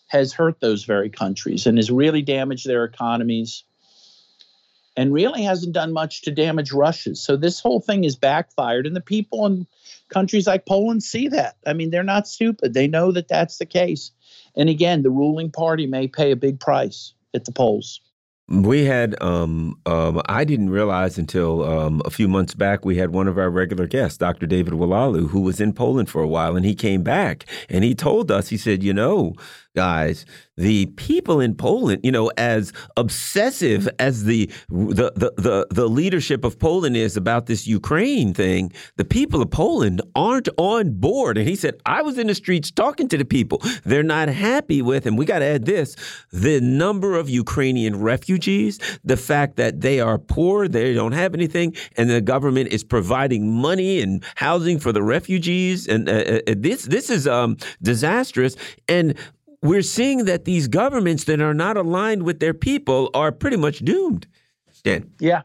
has hurt those very countries and has really damaged their economies and really hasn't done much to damage Russia. So this whole thing is backfired, and the people in countries like Poland see that. I mean, they're not stupid; they know that that's the case. And again, the ruling party may pay a big price at the polls. We had, um, um, I didn't realize until um, a few months back, we had one of our regular guests, Dr. David Oualaalou, who was in Poland for a while, and he came back and he told us, he said, you know, guys, the people in Poland, you know, as obsessive as the, the the the the, leadership of Poland is about this Ukraine thing, the people of Poland aren't on board. And he said, I was in the streets talking to the people. They're not happy with, and we got to add this: the number of Ukrainian refugees, the fact that they are poor, they don't have anything, and the government is providing money and housing for the refugees, and uh, uh, this this is um, disastrous. And we're seeing that these governments that are not aligned with their people are pretty much doomed. Dan. Yeah.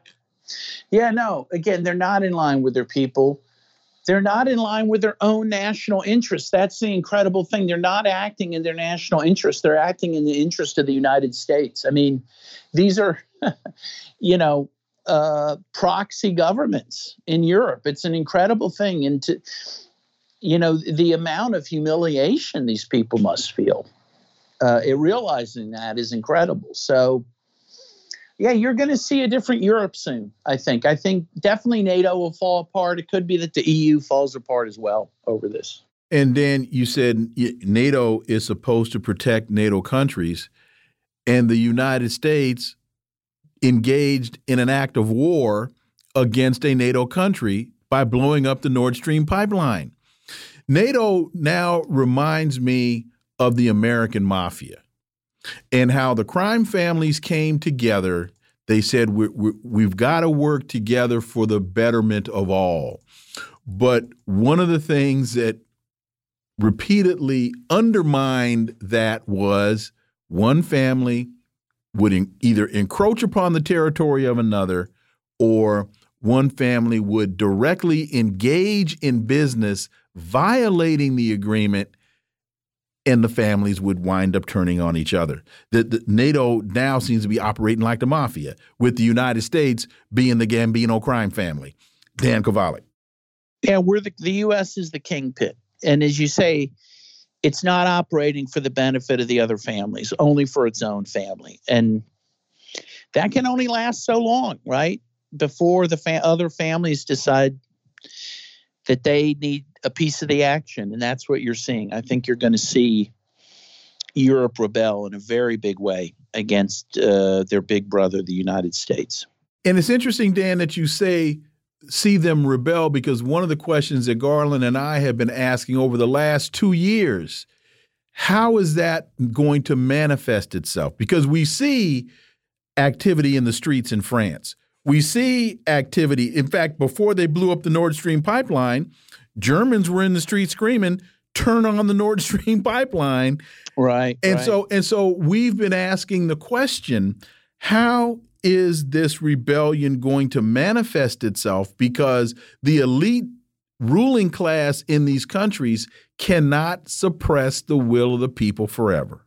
Yeah, no. Again, they're not in line with their people. They're not in line with their own national interests. That's the incredible thing. They're not acting in their national interest. They're acting in the interest of the United States. I mean, these are, you know, uh, proxy governments in Europe. It's an incredible thing. And to, you know, the amount of humiliation these people must feel uh, it, realizing that is incredible. So, yeah, you're going to see a different Europe soon. I think. I think definitely NATO will fall apart. It could be that the EU falls apart as well over this. And Dan, you said NATO is supposed to protect NATO countries, and the United States engaged in an act of war against a NATO country by blowing up the Nord Stream pipeline. NATO now reminds me of the American mafia and how the crime families came together. They said, we, we, We've got to work together for the betterment of all. But one of the things that repeatedly undermined that was one family would either encroach upon the territory of another or one family would directly engage in business violating the agreement and the families would wind up turning on each other. The, the, NATO now seems to be operating like the mafia, with the United States being the Gambino crime family. Dan Kovalik. Yeah, we're the, the U.S. is the kingpin, and as you say, it's not operating for the benefit of the other families, only for its own family. And that can only last so long, right? Before the fa- other families decide that they need a piece of the action. And that's what you're seeing. I think you're going to see Europe rebel in a very big way against uh, their big brother, the United States. And it's interesting, Dan, that you say see them rebel because one of the questions that Garland and I have been asking over the last two years how is that going to manifest itself? Because we see activity in the streets in France. We see activity. In fact, before they blew up the Nord Stream pipeline, Germans were in the street screaming, turn on the Nord Stream pipeline. Right. And right. so and so we've been asking the question, how is this rebellion going to manifest itself because the elite ruling class in these countries cannot suppress the will of the people forever.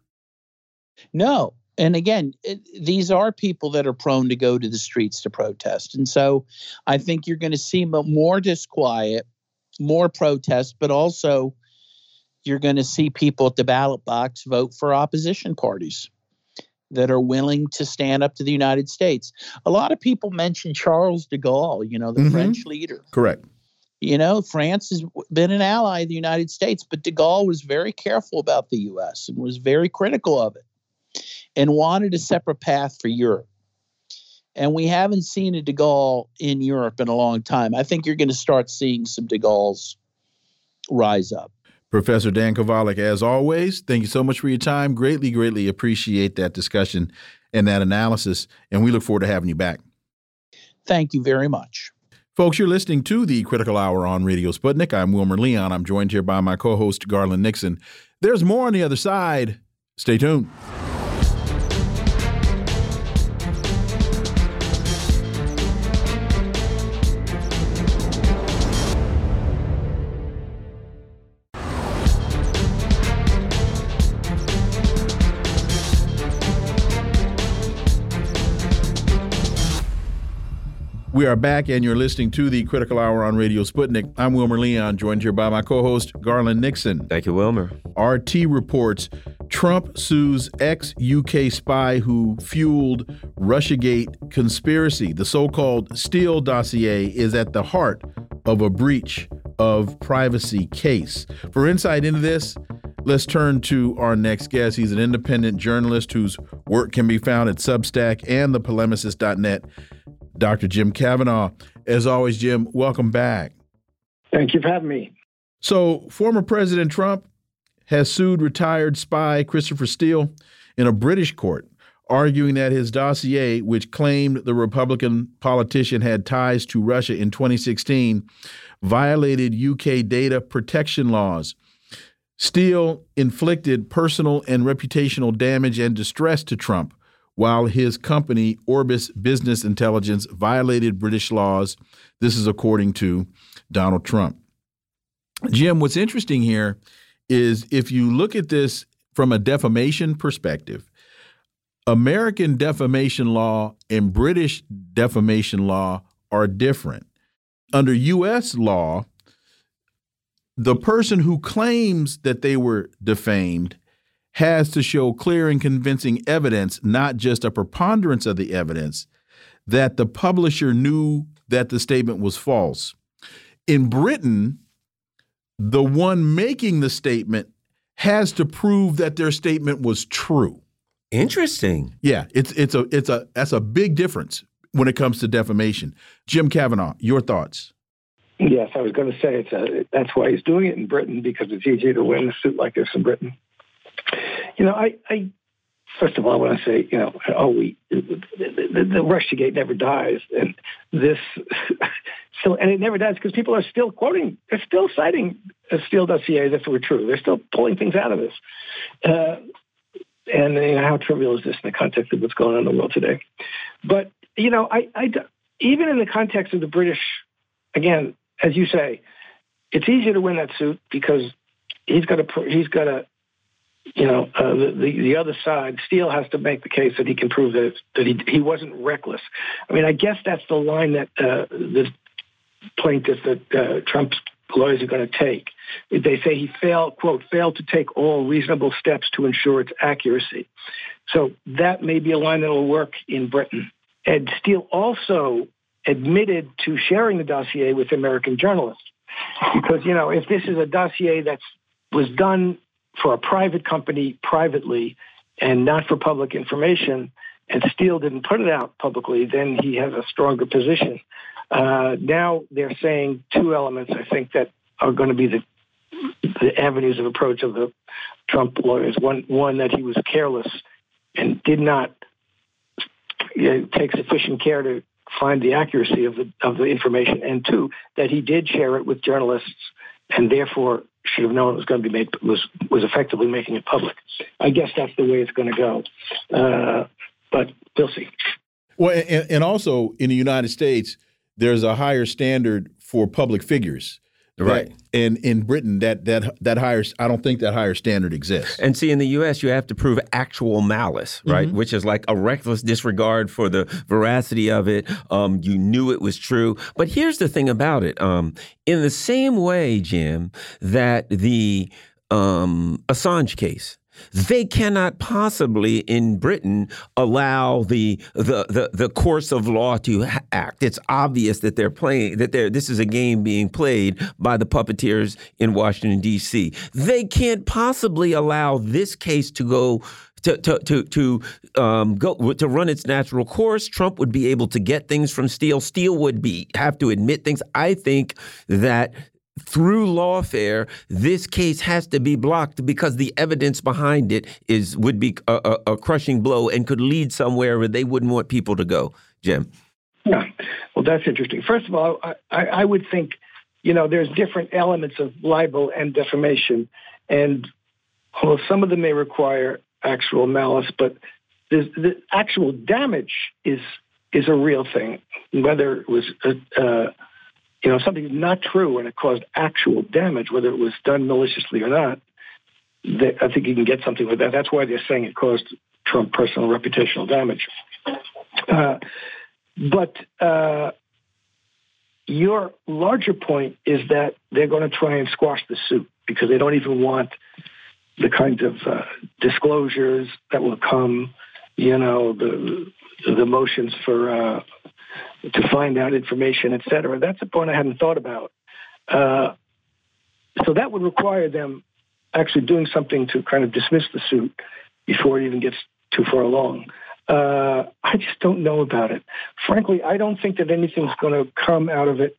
No. And again, it, these are people that are prone to go to the streets to protest. And so I think you're going to see more disquiet, more protest, but also you're going to see people at the ballot box vote for opposition parties that are willing to stand up to the United States. A lot of people mention Charles de Gaulle, you know, the mm-hmm. French leader. Correct. You know, France has been an ally of the United States, but de Gaulle was very careful about the U.S. and was very critical of it and wanted a separate path for Europe. And we haven't seen a de Gaulle in Europe in a long time. I think you're going to start seeing some de Gaulles rise up. Professor Dan Kovalik, as always, thank you so much for your time. Greatly, greatly appreciate that discussion and that analysis. And we look forward to having you back. Thank you very much. Folks, you're listening to the Critical Hour on Radio Sputnik. I'm Wilmer Leon. I'm joined here by my co host, Garland Nixon. There's more on the other side. Stay tuned. We are back, and you're listening to the Critical Hour on Radio Sputnik. I'm Wilmer Leon, joined here by my co host, Garland Nixon. Thank you, Wilmer. RT reports Trump sues ex UK spy who fueled Russiagate conspiracy. The so called Steele dossier is at the heart of a breach of privacy case. For insight into this, let's turn to our next guest. He's an independent journalist whose work can be found at Substack and thepolemicist.net. Dr. Jim Kavanagh. As always, Jim, welcome back. Thank you for having me. So, former President Trump has sued retired spy Christopher Steele in a British court, arguing that his dossier, which claimed the Republican politician had ties to Russia in 2016, violated UK data protection laws. Steele inflicted personal and reputational damage and distress to Trump, while his company, Orbis Business Intelligence, violated British laws. This is according to Donald Trump. Jim, what's interesting here is if you look at this from a defamation perspective, American defamation law and British defamation law are different. Under U.S. law, the person who claims that they were defamed has to show clear and convincing evidence, not just a preponderance of the evidence, that the publisher knew that the statement was false. In Britain, the one making the statement has to prove that their statement was true. Interesting. Yeah, it's it's a it's a that's a big difference when it comes to defamation. Jim Kavanagh, your thoughts? Yes, I was going to say it's a, that's why he's doing it in Britain because it's easier to win a suit like this in Britain. You know, I, I first of all, when I want to say, you know, oh, we the, the, the Russiagate never dies, and this so, and it never does because people are still quoting, they're still citing a Steele dossier if it were true. They're still pulling things out of this. Uh, and you know, how trivial is this in the context of what's going on in the world today? But you know, I, I even in the context of the British, again, as you say, it's easier to win that suit because he's got to he's got to you know, uh, the, the, the other side, Steele has to make the case that he can prove that that he he wasn't reckless. I mean, I guess that's the line that uh, the plaintiff that uh, Trump's lawyers are going to take. They say he failed, quote, failed to take all reasonable steps to ensure its accuracy. So that may be a line that will work in Britain. Ed Steele also admitted to sharing the dossier with American journalists because you know if this is a dossier that was done for a private company privately and not for public information, and Steele didn't put it out publicly, then he has a stronger position. Uh, now they're saying two elements. I think that are going to be the the avenues of approach of the Trump lawyers. One, one that he was careless and did not you know, take sufficient care to find the accuracy of the of the information, and two, that he did share it with journalists and therefore should have known it was going to be made was was effectively making it public. I guess that's the way it's going to go, uh, but we'll see. Well, and, and also in the United States, there's a higher standard for public figures. Right. and in Britain, that that that higher, I don't think that higher standard exists. And see, in the U.S., you have to prove actual malice, right? Mm -hmm. Which is like a reckless disregard for the veracity of it. Um, you knew it was true. But here's the thing about it: um, in the same way, Jim, that the um, Assange case they cannot possibly in Britain allow the the the, the course of law to act. It's obvious that they're playing that they're this is a game being played by the puppeteers in Washington D.C. They can't possibly allow this case to go to to to to um, go to run its natural course. Trump would be able to get things from Steele. Steele would be have to admit things. I think that through lawfare, this case has to be blocked because the evidence behind it is would be a, a, a, crushing blow and could lead somewhere where they wouldn't want people to go. Jim. Yeah, well, that's interesting. First of all, I, I would think, you know, there's different elements of libel and defamation, and well, some of them may require actual malice, but the actual damage is is a real thing. Whether it was a, uh, you know, something's not true and it caused actual damage, whether it was done maliciously or not, they, I think you can get something with that. That's why they're saying it caused Trump personal reputational damage. Uh, but uh, your larger point is that they're going to try and squash the suit because they don't even want the kinds of uh, disclosures that will come, you know, the the motions for uh, to find out information, et cetera. That's a point I hadn't thought about. Uh, so that would require them actually doing something to kind of dismiss the suit before it even gets too far along. Uh, I just don't know about it. Frankly, I don't think that anything's going to come out of it.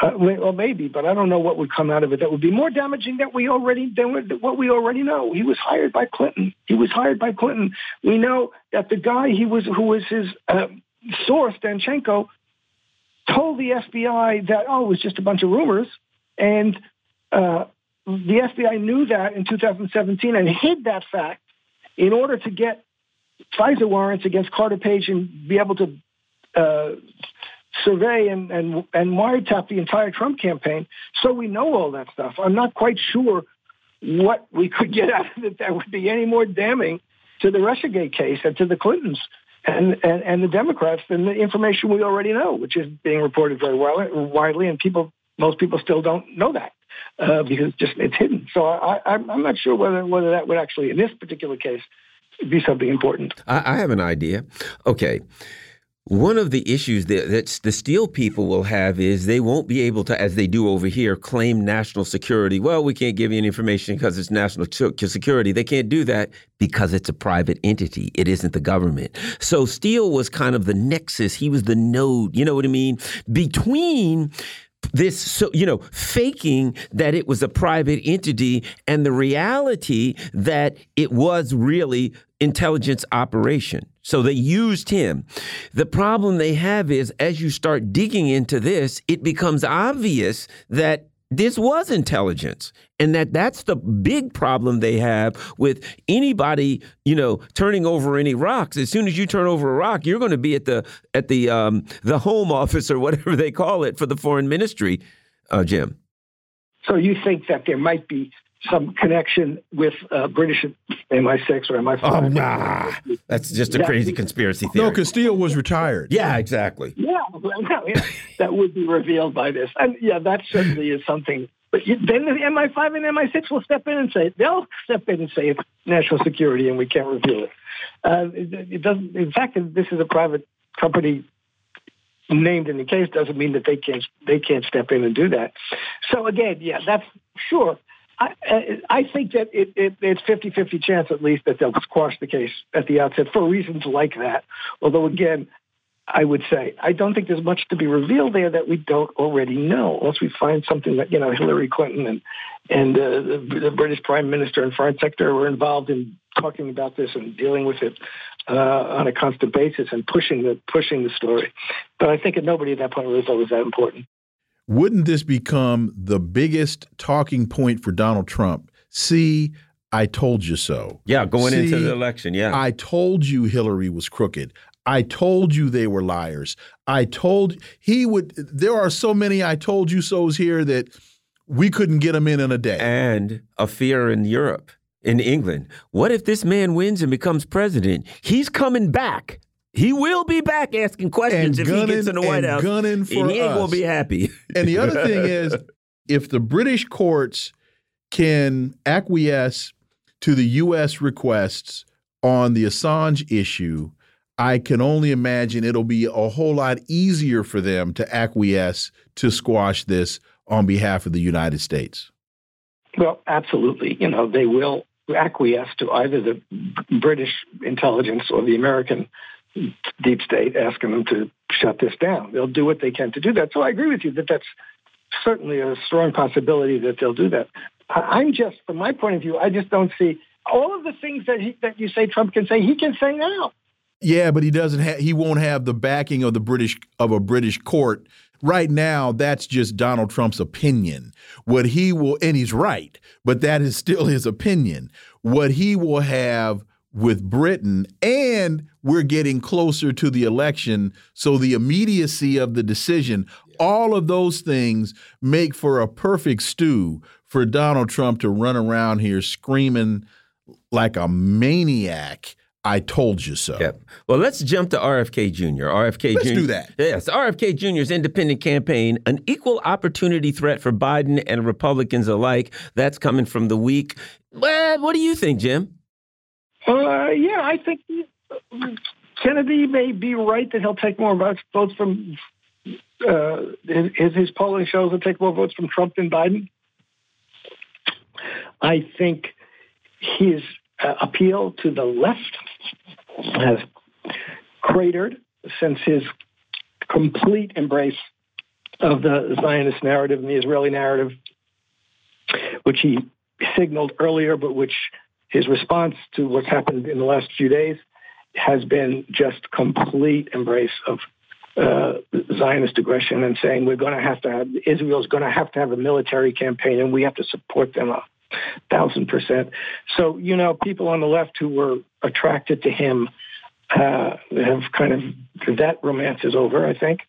Uh, well, maybe, but I don't know what would come out of it that would be more damaging than we already than what we already know. He was hired by Clinton. He was hired by Clinton. We know that the guy he was who was his uh, source, Danchenko, told the FBI that, oh, it was just a bunch of rumors. And uh, the FBI knew that in 2017 and hid that fact in order to get FISA warrants against Carter Page and be able to uh, survey and, and, and wiretap the entire Trump campaign. So we know all that stuff. I'm not quite sure what we could get out of it that would be any more damning to the Russiagate case and to the Clintons and, and, and the Democrats than the information we already know, which is being reported very widely, and people, most people still don't know that uh, because just it's hidden. So I, I'm, I'm not sure whether whether that would actually, in this particular case, be something important. I, I have an idea. Okay. One of the issues that, the Steele people will have is they won't be able to, as they do over here, claim national security. Well, we can't give you any information because it's national security. They can't do that because it's a private entity. It isn't the government. So Steele was kind of the nexus. He was the node, you know what I mean, between this so you know faking that it was a private entity and the reality that it was really intelligence operation. So they used him. The problem they have is as you start digging into this it becomes obvious that this was intelligence and that that's the big problem they have with anybody you know turning over any rocks. As soon as you turn over a rock you're going to be at the at the um, the home office or whatever they call it for the foreign ministry uh, jim. So you think that there might be some connection with uh, British MI6 or MI5. Oh, nah. That's just a crazy conspiracy theory. No, because Steele was retired. Yeah, exactly. Yeah, well, yeah, that would be revealed by this. And yeah, that certainly is something But then the MI5 and MI6 will step in and say they'll step in and say it's national security and we can't reveal it. Uh, it, it doesn't. In fact, this is a private company named in the case doesn't mean that they can't they can't step in and do that. So again, yeah, that's sure. I, I think that it, it, it's 50-50 chance at least that they'll squash the case at the outset for reasons like that. Although again, I would say. I don't think there's much to be revealed there that we don't already know. Unless we find something that you know Hillary Clinton and and uh, the, the, British Prime Minister and Foreign Secretary were involved in talking about this and dealing with it uh, on a constant basis and pushing the pushing the story. But I think nobody at that point really thought it was that important. Wouldn't this become the biggest talking point for Donald Trump? See, I told you so. Yeah, going See, into the election. Yeah. I told you Hillary was crooked. I told you they were liars. I told he would. There are so many I told you so's here that we couldn't get them in in a day. And a fear in Europe, in England. What if this man wins and becomes president? He's coming back. He will be back asking questions and if gunning, he gets in the White House. Gunning for and he ain't us. gonna be happy. and the other thing is, if the British courts can acquiesce to the U.S. requests on the Assange issue, I can only imagine it'll be a whole lot easier for them to acquiesce to squash this on behalf of the United States. Well, absolutely. You know, they will acquiesce to either the British intelligence or the American deep state asking them to shut this down. They'll do what they can to do that. So I agree with you that that's certainly a strong possibility that they'll do that. I'm just, from my point of view, I just don't see all of the things that he, that you say Trump can say. He can say now. Yeah, but he doesn't have he won't have the backing of the British of a British court. Right now, that's just Donald Trump's opinion. What he will and he's right, but that is still his opinion. What he will have with Britain and we're getting closer to the election, so the immediacy of the decision, all of those things make for a perfect stew for Donald Trump to run around here screaming like a maniac I told you so. Yep. Well, let's jump to RFK Jr. RFK Jr. let's Jr. do that. Yes, RFK Jr.'s independent campaign, an equal opportunity threat for Biden and Republicans alike. That's coming from the week. Well, what do you think, Jim? Uh, yeah, I think Kennedy may be right that he'll take more votes, from uh, his, his polling shows he'll take more votes from Trump than Biden. I think his uh, appeal to the left has cratered since his complete embrace of the Zionist narrative and the Israeli narrative, which he signaled earlier, but which his response to what's happened in the last few days has been just complete embrace of uh, Zionist aggression and saying we're going to have to have Israel's going to have to have a military campaign and we have to support them a thousand percent. So you know, people on the left who were attracted to him uh, have kind of that romance is over, I think,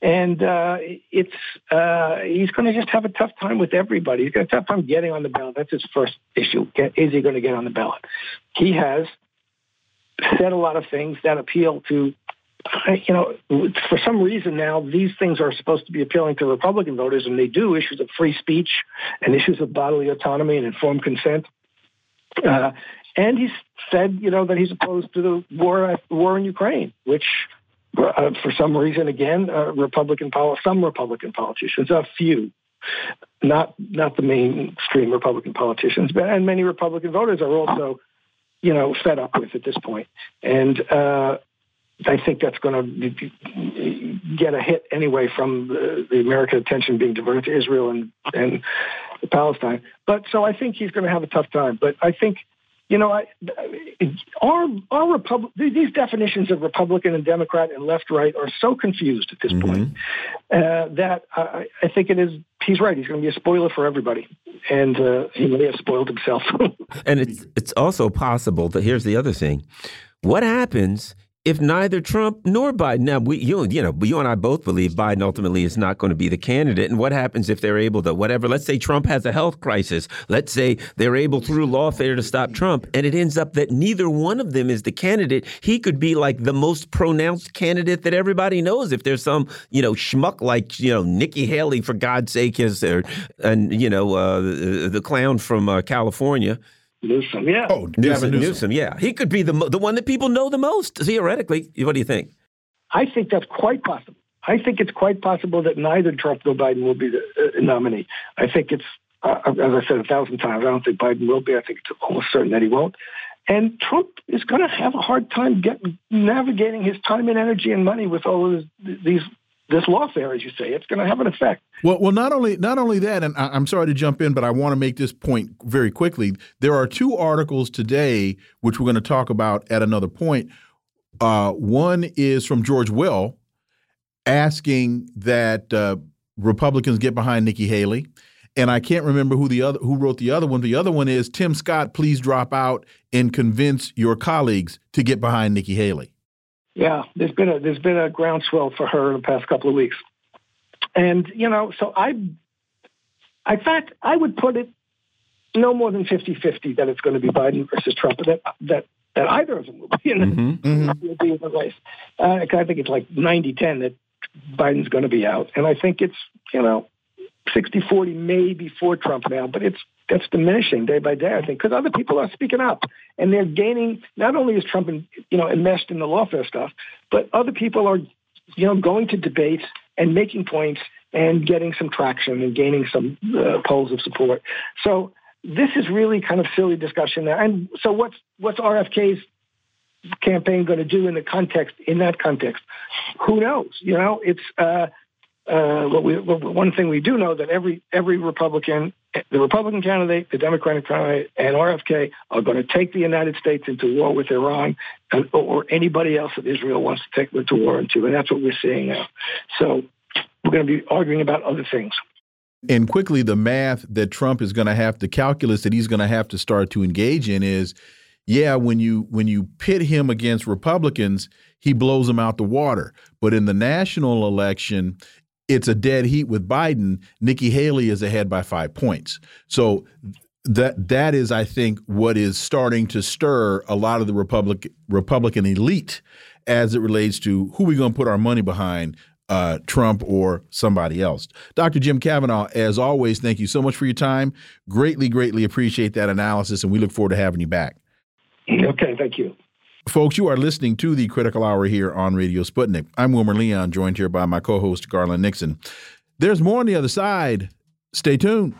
and uh, it's uh, he's going to just have a tough time with everybody. He's got a tough time getting on the ballot. That's his first issue. Is he going to get on the ballot? He has said a lot of things that appeal to. You know, for some reason now, these things are supposed to be appealing to Republican voters, and they do issues of free speech and issues of bodily autonomy and informed consent. Uh, and he said, you know, that he's opposed to the war war in Ukraine, which, uh, for some reason, again, uh, Republican pol- some Republican politicians, a few, not not the mainstream Republican politicians, but and many Republican voters are also, you know, fed up with at this point. And uh, I think that's going to get a hit anyway from the, the, American attention being diverted to Israel and and Palestine. But so I think he's going to have a tough time. But I think you know, I, our our Republic these definitions of Republican and Democrat and left right are so confused at this mm-hmm. point uh, that I, I, think it is. He's right. He's going to be a spoiler for everybody, and uh, he may have spoiled himself. and it's it's also possible that here's the other thing: what happens if neither Trump nor Biden now we you you know you and I both believe Biden ultimately is not going to be the candidate and what happens if they're able to whatever let's say Trump has a health crisis let's say they're able through lawfare to stop Trump and it ends up that neither one of them is the candidate he could be like the most pronounced candidate that everybody knows if there's some you know schmuck like you know Nikki Haley for God's sake is there and you know uh, the, the clown from uh, California Newsom, yeah. Oh, Newsom, Newsom. Newsom, yeah. He could be the the one that people know the most theoretically. What do you think? I think that's quite possible. I think it's quite possible that neither Trump nor Biden will be the uh, nominee. I think it's, uh, as I said a thousand times, I don't think Biden will be. I think it's almost certain that he won't. And Trump is going to have a hard time getting navigating his time and energy and money with all of these this lawfare, as you say, it's going to have an effect. Well, well, not only not only that, and I, am sorry to jump in, but I want to make this point very quickly. There are two articles today which we're going to talk about at another point. Uh, one is from George Will, asking that uh, Republicans get behind Nikki Haley, and I can't remember who the other who wrote the other one. The other one is Tim Scott. Please drop out and convince your colleagues to get behind Nikki Haley. Yeah, there's been a there's been a groundswell for her in the past couple of weeks, and you know, so I, in fact, I would put it no more than 50-50 that it's going to be Biden versus Trump, that that that either of them will be in the, mm-hmm. mm-hmm. will be in the race. Uh, I think it's like 90-10 that Biden's going to be out, and I think it's you know 60-40 maybe for Trump now, but it's that's diminishing day by day, I think, because other people are speaking up and they're gaining. Not only is Trump, in, you know, enmeshed in the lawfare stuff, but other people are, you know, going to debates and making points and getting some traction and gaining some uh, polls of support. So this is really kind of silly discussion there. And so what's what's RFK's campaign going to do in the context in that context? Who knows? You know, it's. Uh, uh, what we, what, one thing we do know that every every Republican, the Republican candidate, the Democratic candidate, and RFK are going to take the United States into war with Iran and, or anybody else that Israel wants to take them to war into, and that's what we're seeing now. So we're going to be arguing about other things. And quickly, the math that Trump is going to have, the calculus that he's going to have to start to engage in is, yeah, when you when you pit him against Republicans, he blows them out the water. But in the national election, it's a dead heat with Biden. Nikki Haley is ahead by five points. So that that is, I think, what is starting to stir a lot of the Republic Republican elite as it relates to who we're going to put our money behind, uh, Trump or somebody else. Dr. Jim Kavanagh, as always, thank you so much for your time. Greatly, greatly appreciate that analysis, and we look forward to having you back. Okay, thank you. Folks, you are listening to the Critical Hour here on Radio Sputnik. I'm Wilmer Leon, joined here by my co host, Garland Nixon. There's more on the other side. Stay tuned.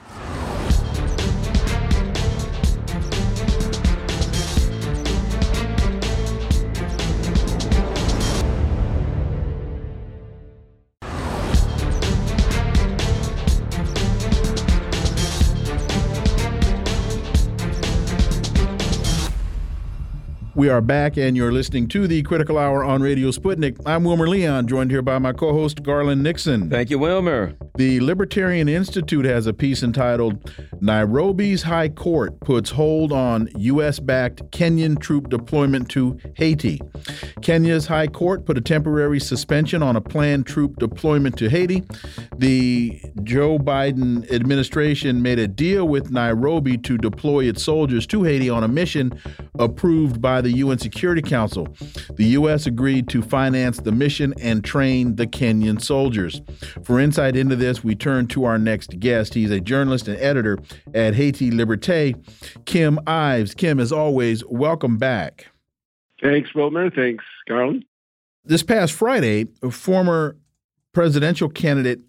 We are back, and you're listening to the Critical Hour on Radio Sputnik. I'm Wilmer Leon, joined here by my co host, Garland Nixon. Thank you, Wilmer. The Libertarian Institute has a piece entitled Nairobi's High Court Puts Hold on U.S. backed Kenyan Troop Deployment to Haiti. Kenya's High Court put a temporary suspension on a planned troop deployment to Haiti. The Joe Biden administration made a deal with Nairobi to deploy its soldiers to Haiti on a mission approved by the UN Security Council. The U.S. agreed to finance the mission and train the Kenyan soldiers. For insight into this, we turn to our next guest. He's a journalist and editor at Haiti Liberté, Kim Ives. Kim, as always, welcome back. Thanks, Wilmer. Thanks, Garland. This past Friday, former presidential candidate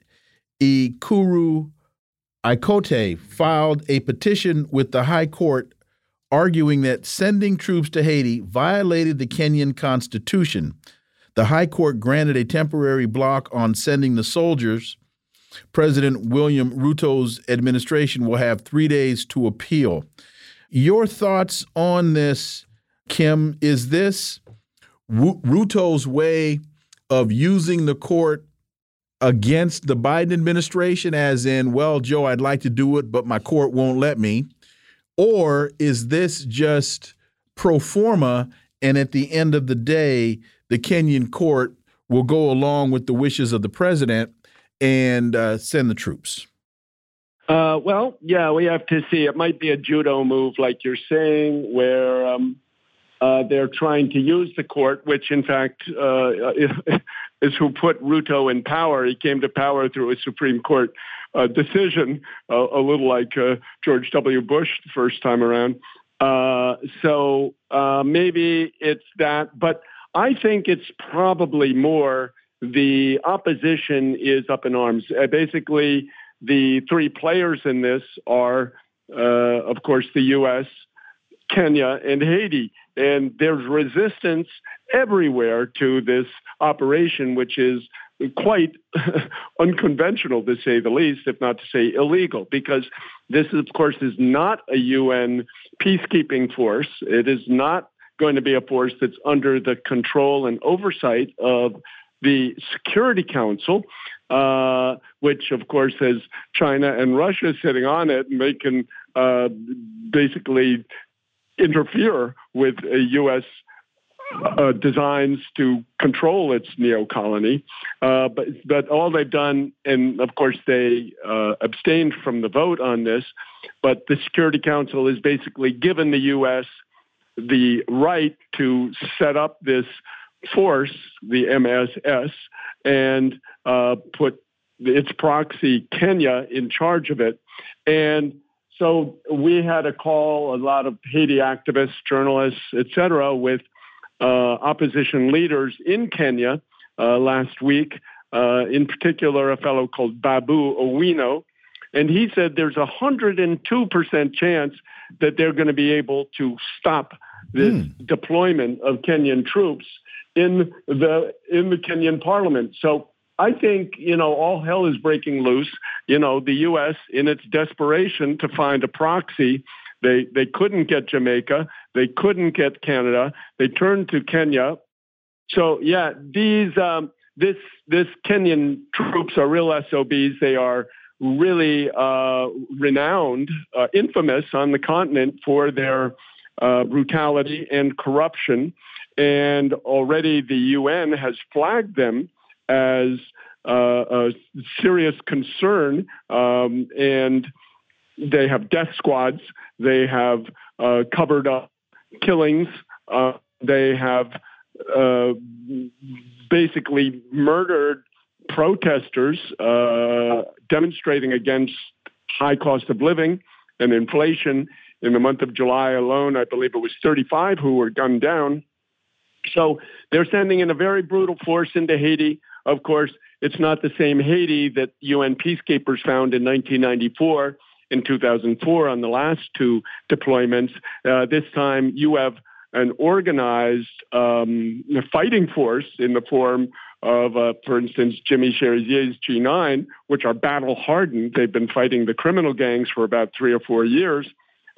Ekuru Aukotey filed a petition with the High Court arguing that sending troops to Haiti violated the Kenyan constitution. The High Court granted a temporary block on sending the soldiers. President William Ruto's administration will have three days to appeal. Your thoughts on this, Kim? Is this Ruto's way of using the court against the Biden administration, as in, well, Joe, I'd like to do it, but my court won't let me? Or is this just pro forma? And at the end of the day, the Kenyan court will go along with the wishes of the president and uh, send the troops? Uh, well, yeah, we have to see. It might be a judo move, like you're saying, where um, uh, they're trying to use the court, which in fact uh, is who put Ruto in power. He came to power through a Supreme Court uh, decision, a little like uh, George W. Bush the first time around. Uh, so maybe it's that, but I think it's probably more the opposition is up in arms. basically, the three players in this are, uh, of course, the U.S., Kenya, and Haiti. And there's resistance everywhere to this operation, which is quite unconventional to say the least, if not to say illegal, because this, of course, is not a UN peacekeeping force. It is not going to be a force that's under the control and oversight of the Security Council, uh, which of course has China and Russia sitting on it, and they can uh, basically interfere with a U.S. Uh, designs to control its neo colony. Uh, but, but all they've done, and of course they uh, abstained from the vote on this, but the Security Council has basically given the U.S. the right to set up this force, the MSS, and uh, put its proxy Kenya in charge of it. And so we had a call, a lot of Haiti activists, journalists, et cetera, with opposition leaders in Kenya uh, last week, uh, in particular, a fellow called Babu Owino. And he said there's a 102% chance that they're going to be able to stop this mm. deployment of Kenyan troops in the in the Kenyan parliament. So I think you know all hell is breaking loose. You know the U.S. in its desperation to find a proxy, they they couldn't get Jamaica, they couldn't get Canada, they turned to Kenya. So yeah, these um, this this Kenyan troops are real SOBs. They are really uh, renowned, uh, infamous on the continent for their uh, brutality and corruption. And already the UN has flagged them as uh, a serious concern. Um, and they have death squads, they have uh, covered up killings, uh, they have uh, basically murdered protesters uh, demonstrating against high cost of living and inflation. In the month of July alone, I believe it was 35 who were gunned down. So they're sending in a very brutal force into Haiti. Of course, it's not the same Haiti that UN peacekeepers found in 1994 in 2004 on the last two deployments. Uh, this time you have an organized um, fighting force in the form of, uh, for instance, Jimmy Cherizier's G9, which are battle hardened. They've been fighting the criminal gangs for about three or four years.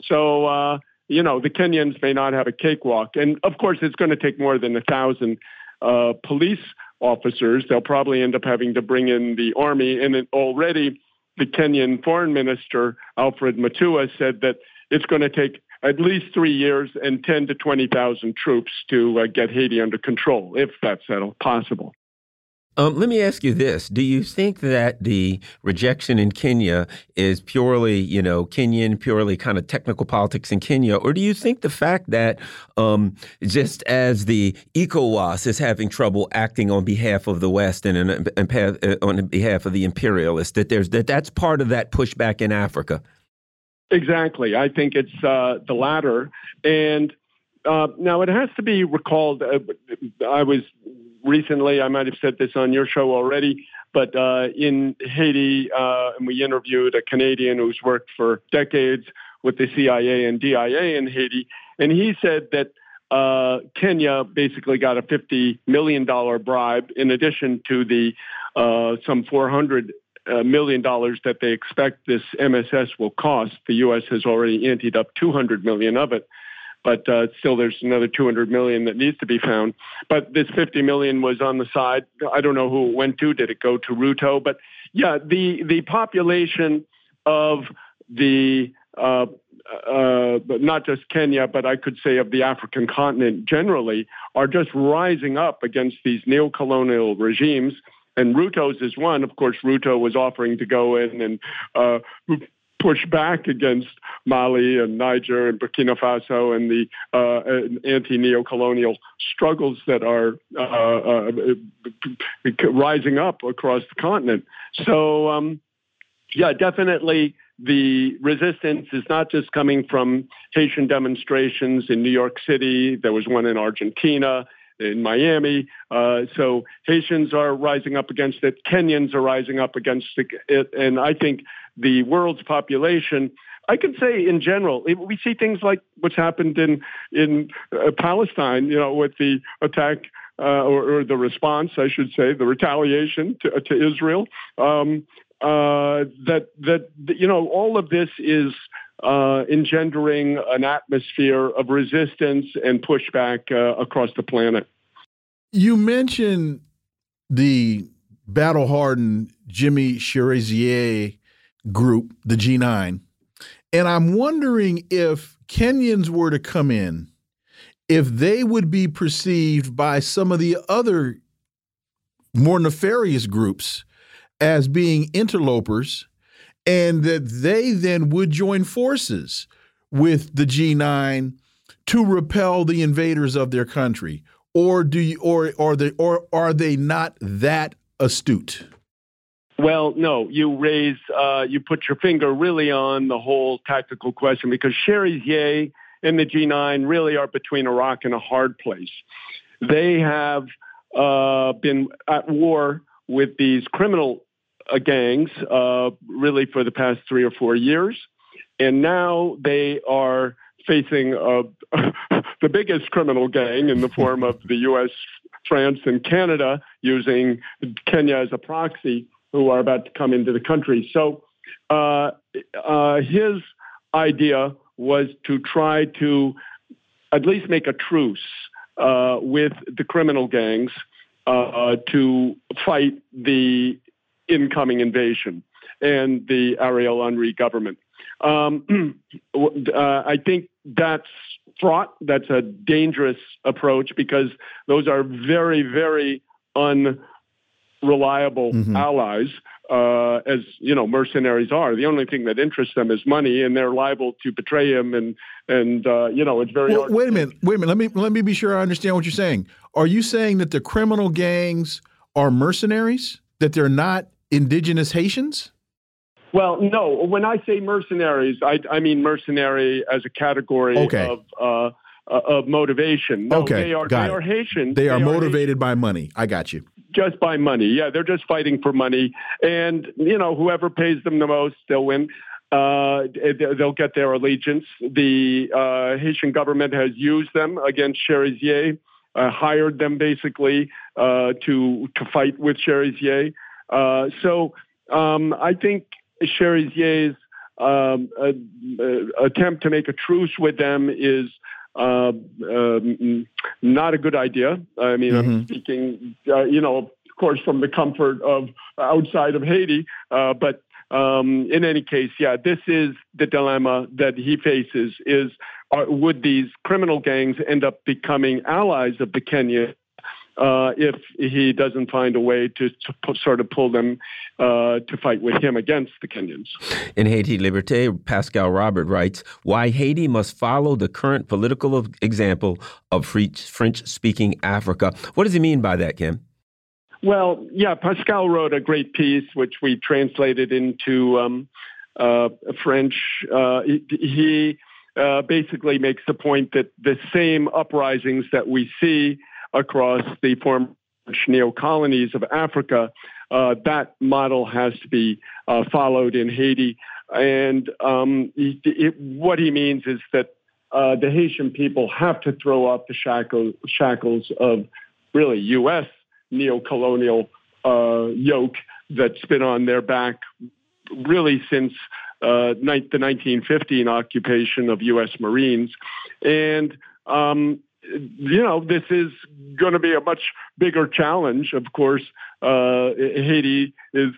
So uh, you know, the Kenyans may not have a cakewalk. And of course, it's going to take more than a thousand uh, police officers. They'll probably end up having to bring in the army. And it, already, the Kenyan foreign minister, Alfred Mutua, said that it's going to take at least three years and 10 to 20,000 troops to uh, get Haiti under control, if that's at all possible. Um, let me ask you this: Do you think that the rejection in Kenya is purely, you know, Kenyan, purely kind of technical politics in Kenya, or do you think the fact that um, just as the ECOWAS is having trouble acting on behalf of the West and, and, and on behalf of the imperialists, that there's that that's part of that pushback in Africa? Exactly. I think it's uh, the latter, and. Uh, now it has to be recalled. Uh, I was recently, I might have said this on your show already, but uh, in Haiti, uh, and we interviewed a Canadian who's worked for decades with the CIA and DIA in Haiti, and he said that uh, Kenya basically got a $50 million bribe in addition to the uh, some 400 uh, million dollars that they expect this MSS will cost. The U.S. has already anteed up 200 million of it but uh, still there's another 200 million that needs to be found. But this 50 million was on the side. I don't know who it went to. Did it go to Ruto? But yeah, the the population of the uh, uh, not just Kenya, but I could say of the African continent generally, are just rising up against these neo-colonial regimes. And Ruto's is one. Of course, Ruto was offering to go in and uh, push back against Mali and Niger and Burkina Faso and the uh, anti-neo-colonial struggles that are uh, uh, rising up across the continent. So, um, yeah, definitely the resistance is not just coming from Haitian demonstrations in New York City. There was one in Argentina, in Miami. Uh, so Haitians are rising up against it. Kenyans are rising up against it. And I think the world's population. I can say in general, we see things like what's happened in in uh, Palestine, you know, with the attack uh, or, or, the response, I should say, the retaliation to, to Israel. Um, uh, that that you know, all of this is uh, engendering an atmosphere of resistance and pushback uh, across the planet. You mentioned the battle-hardened Jimmy Cherizier group, the G9. And I'm wondering if Kenyans were to come in, if they would be perceived by some of the other more nefarious groups as being interlopers, and that they then would join forces with the G9 to repel the invaders of their country. Or do you, or or they or are they not that astute? Well, no, you raise, uh, you put your finger really on the whole tactical question because Cherizier and the G9 really are between a rock and a hard place. They have uh, been at war with these criminal gangs uh, really for the past three or four years. And now they are facing uh, the biggest criminal gang in the form of the U.S., France, and Canada using Kenya as a proxy who are about to come into the country. So uh, uh, his idea was to try to at least make a truce uh, with the criminal gangs uh, to fight the incoming invasion and the Ariel Henry government. Um, uh, I think that's fraught. That's a dangerous approach because those are very, very unreliable mm-hmm. allies, uh, as you know, mercenaries are. The only thing that interests them is money, and they're liable to betray him. And and uh, you know, it's very. Well, wait a minute. Wait a minute. Let me let me be sure I understand what you're saying. Are you saying that the criminal gangs are mercenaries? That they're not indigenous Haitians? Well, no. When I say mercenaries, I, I mean mercenary as a category okay. of. Uh, uh, of motivation. No, okay, they are, got they it. are Haitian. They, they are motivated by money. I got you. Just by money. Yeah, they're just fighting for money. And, you know, whoever pays them the most, they'll win. Uh, they'll get their allegiance. The uh, Haitian government has used them against Cherizier, uh, hired them basically uh, to to fight with Cherizier. Uh, so um, I think Cherizier's um, attempt to make a truce with them is uh, um, not a good idea. I mean, mm-hmm. I'm speaking, uh, you know, of course, from the comfort of outside of Haiti. Uh, but um, in any case, yeah, this is the dilemma that he faces: is uh, would these criminal gangs end up becoming allies of the Kenyan uh, if he doesn't find a way to, to sort of pull them uh, to fight with him against the Kenyans. In Haiti Liberté, Pascal Robert writes Why Haiti must follow the current political example of French speaking Africa. What does he mean by that, Kim? Well, yeah, Pascal wrote a great piece which we translated into um, uh, French. Uh, he, he uh, basically makes the point that the same uprisings that we see across the former neo-colonies of Africa, uh, that model has to be uh, followed in Haiti. And um, it, it, what he means is that uh, the Haitian people have to throw off the shackle, shackles of really U.S. neo-colonial uh, yoke that's been on their back really since uh, the 1915 occupation of U.S. Marines. And um, you know, this is going to be a much bigger challenge. Of course, uh, Haiti is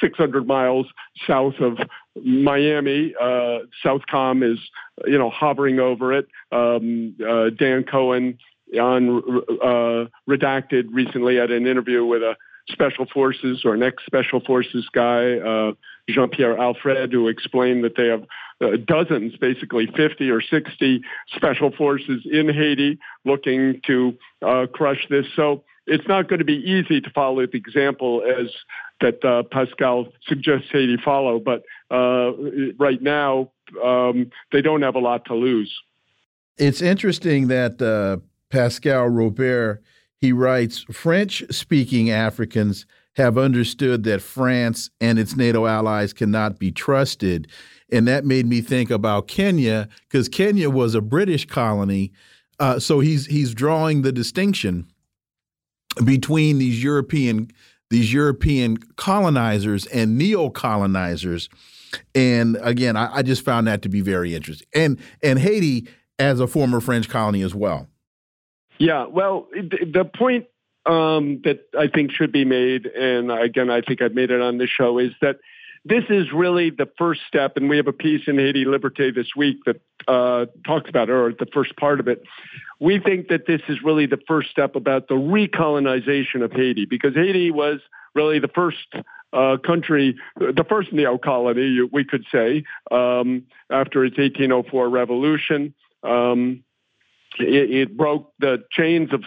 600 miles south of Miami. Uh, Southcom is, you know, hovering over it. Um, uh, Dan Cohen on uh, Redacted recently had an interview with a special forces or an ex-special forces guy, uh, Jean-Pierre Alfred, who explained that they have uh, dozens, basically 50 or 60 special forces in Haiti looking to uh, crush this. So it's not going to be easy to follow the example as that uh, Pascal suggests Haiti follow. But uh, right now, um, they don't have a lot to lose. It's interesting that uh, Pascal Robert he writes French speaking Africans have understood that France and its NATO allies cannot be trusted. And that made me think about Kenya because Kenya was a British colony. Uh, so he's he's drawing the distinction between these European these European colonizers and neo colonizers. And again, I, I just found that to be very interesting. And and Haiti as a former French colony as well. Yeah, well, the point um, that I think should be made, and again, I think I've made it on this show, is that this is really the first step, and we have a piece in Haiti Liberté this week that uh, talks about it, or the first part of it. We think that this is really the first step about the recolonization of Haiti, because Haiti was really the first uh, country, the first neo-colony, we could say, um, after its 1804 revolution. Um, it, it broke the chains of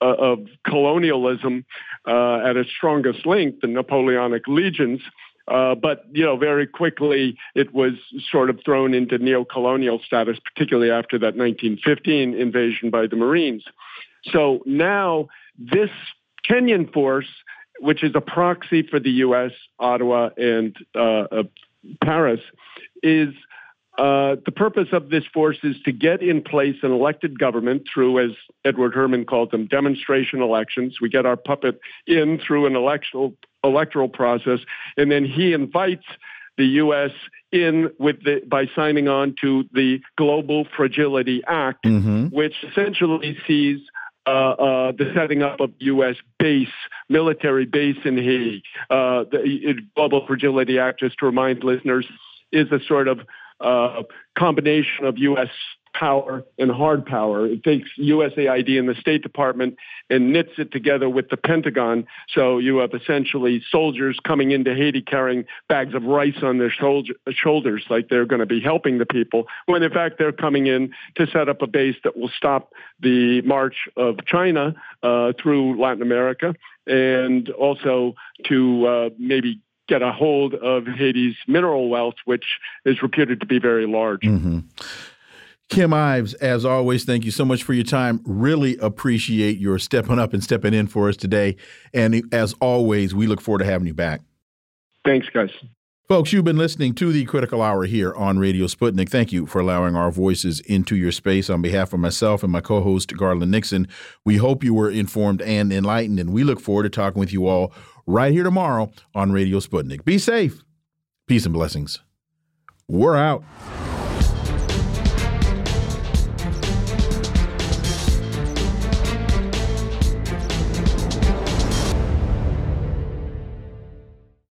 uh, of colonialism uh, at its strongest link, the Napoleonic legions. Uh, but you know, very quickly it was sort of thrown into neo-colonial status, particularly after that 1915 invasion by the Marines. So now this Kenyan force, which is a proxy for the U.S., Ottawa, and uh, uh, Paris, is uh, the purpose of this force is to get in place an elected government through, as Edward Herman called them, demonstration elections. We get our puppet in through an electoral, electoral process, and then he invites the U.S. in with the, by signing on to the Global Fragility Act, mm-hmm. which essentially sees uh, uh, the setting up of U.S. base, military base in Haiti. Uh, the Global Fragility Act, just to remind listeners, is a sort of uh, combination of U.S. power and hard power. It takes USAID and the State Department and knits it together with the Pentagon. So you have essentially soldiers coming into Haiti carrying bags of rice on their shoulders, like they're going to be helping the people, when in fact they're coming in to set up a base that will stop the march of China uh, through Latin America and also to uh, maybe get a hold of Haiti's mineral wealth, which is reputed to be very large. Mm -hmm. Kim Ives, as always, thank you so much for your time. Really appreciate your stepping up and stepping in for us today. And as always, we look forward to having you back. Thanks, guys. Folks, you've been listening to the Critical Hour here on Radio Sputnik. Thank you for allowing our voices into your space. On behalf of myself and my co host, Garland Nixon, we hope you were informed and enlightened, and we look forward to talking with you all right here tomorrow on Radio Sputnik. Be safe. Peace and blessings. We're out.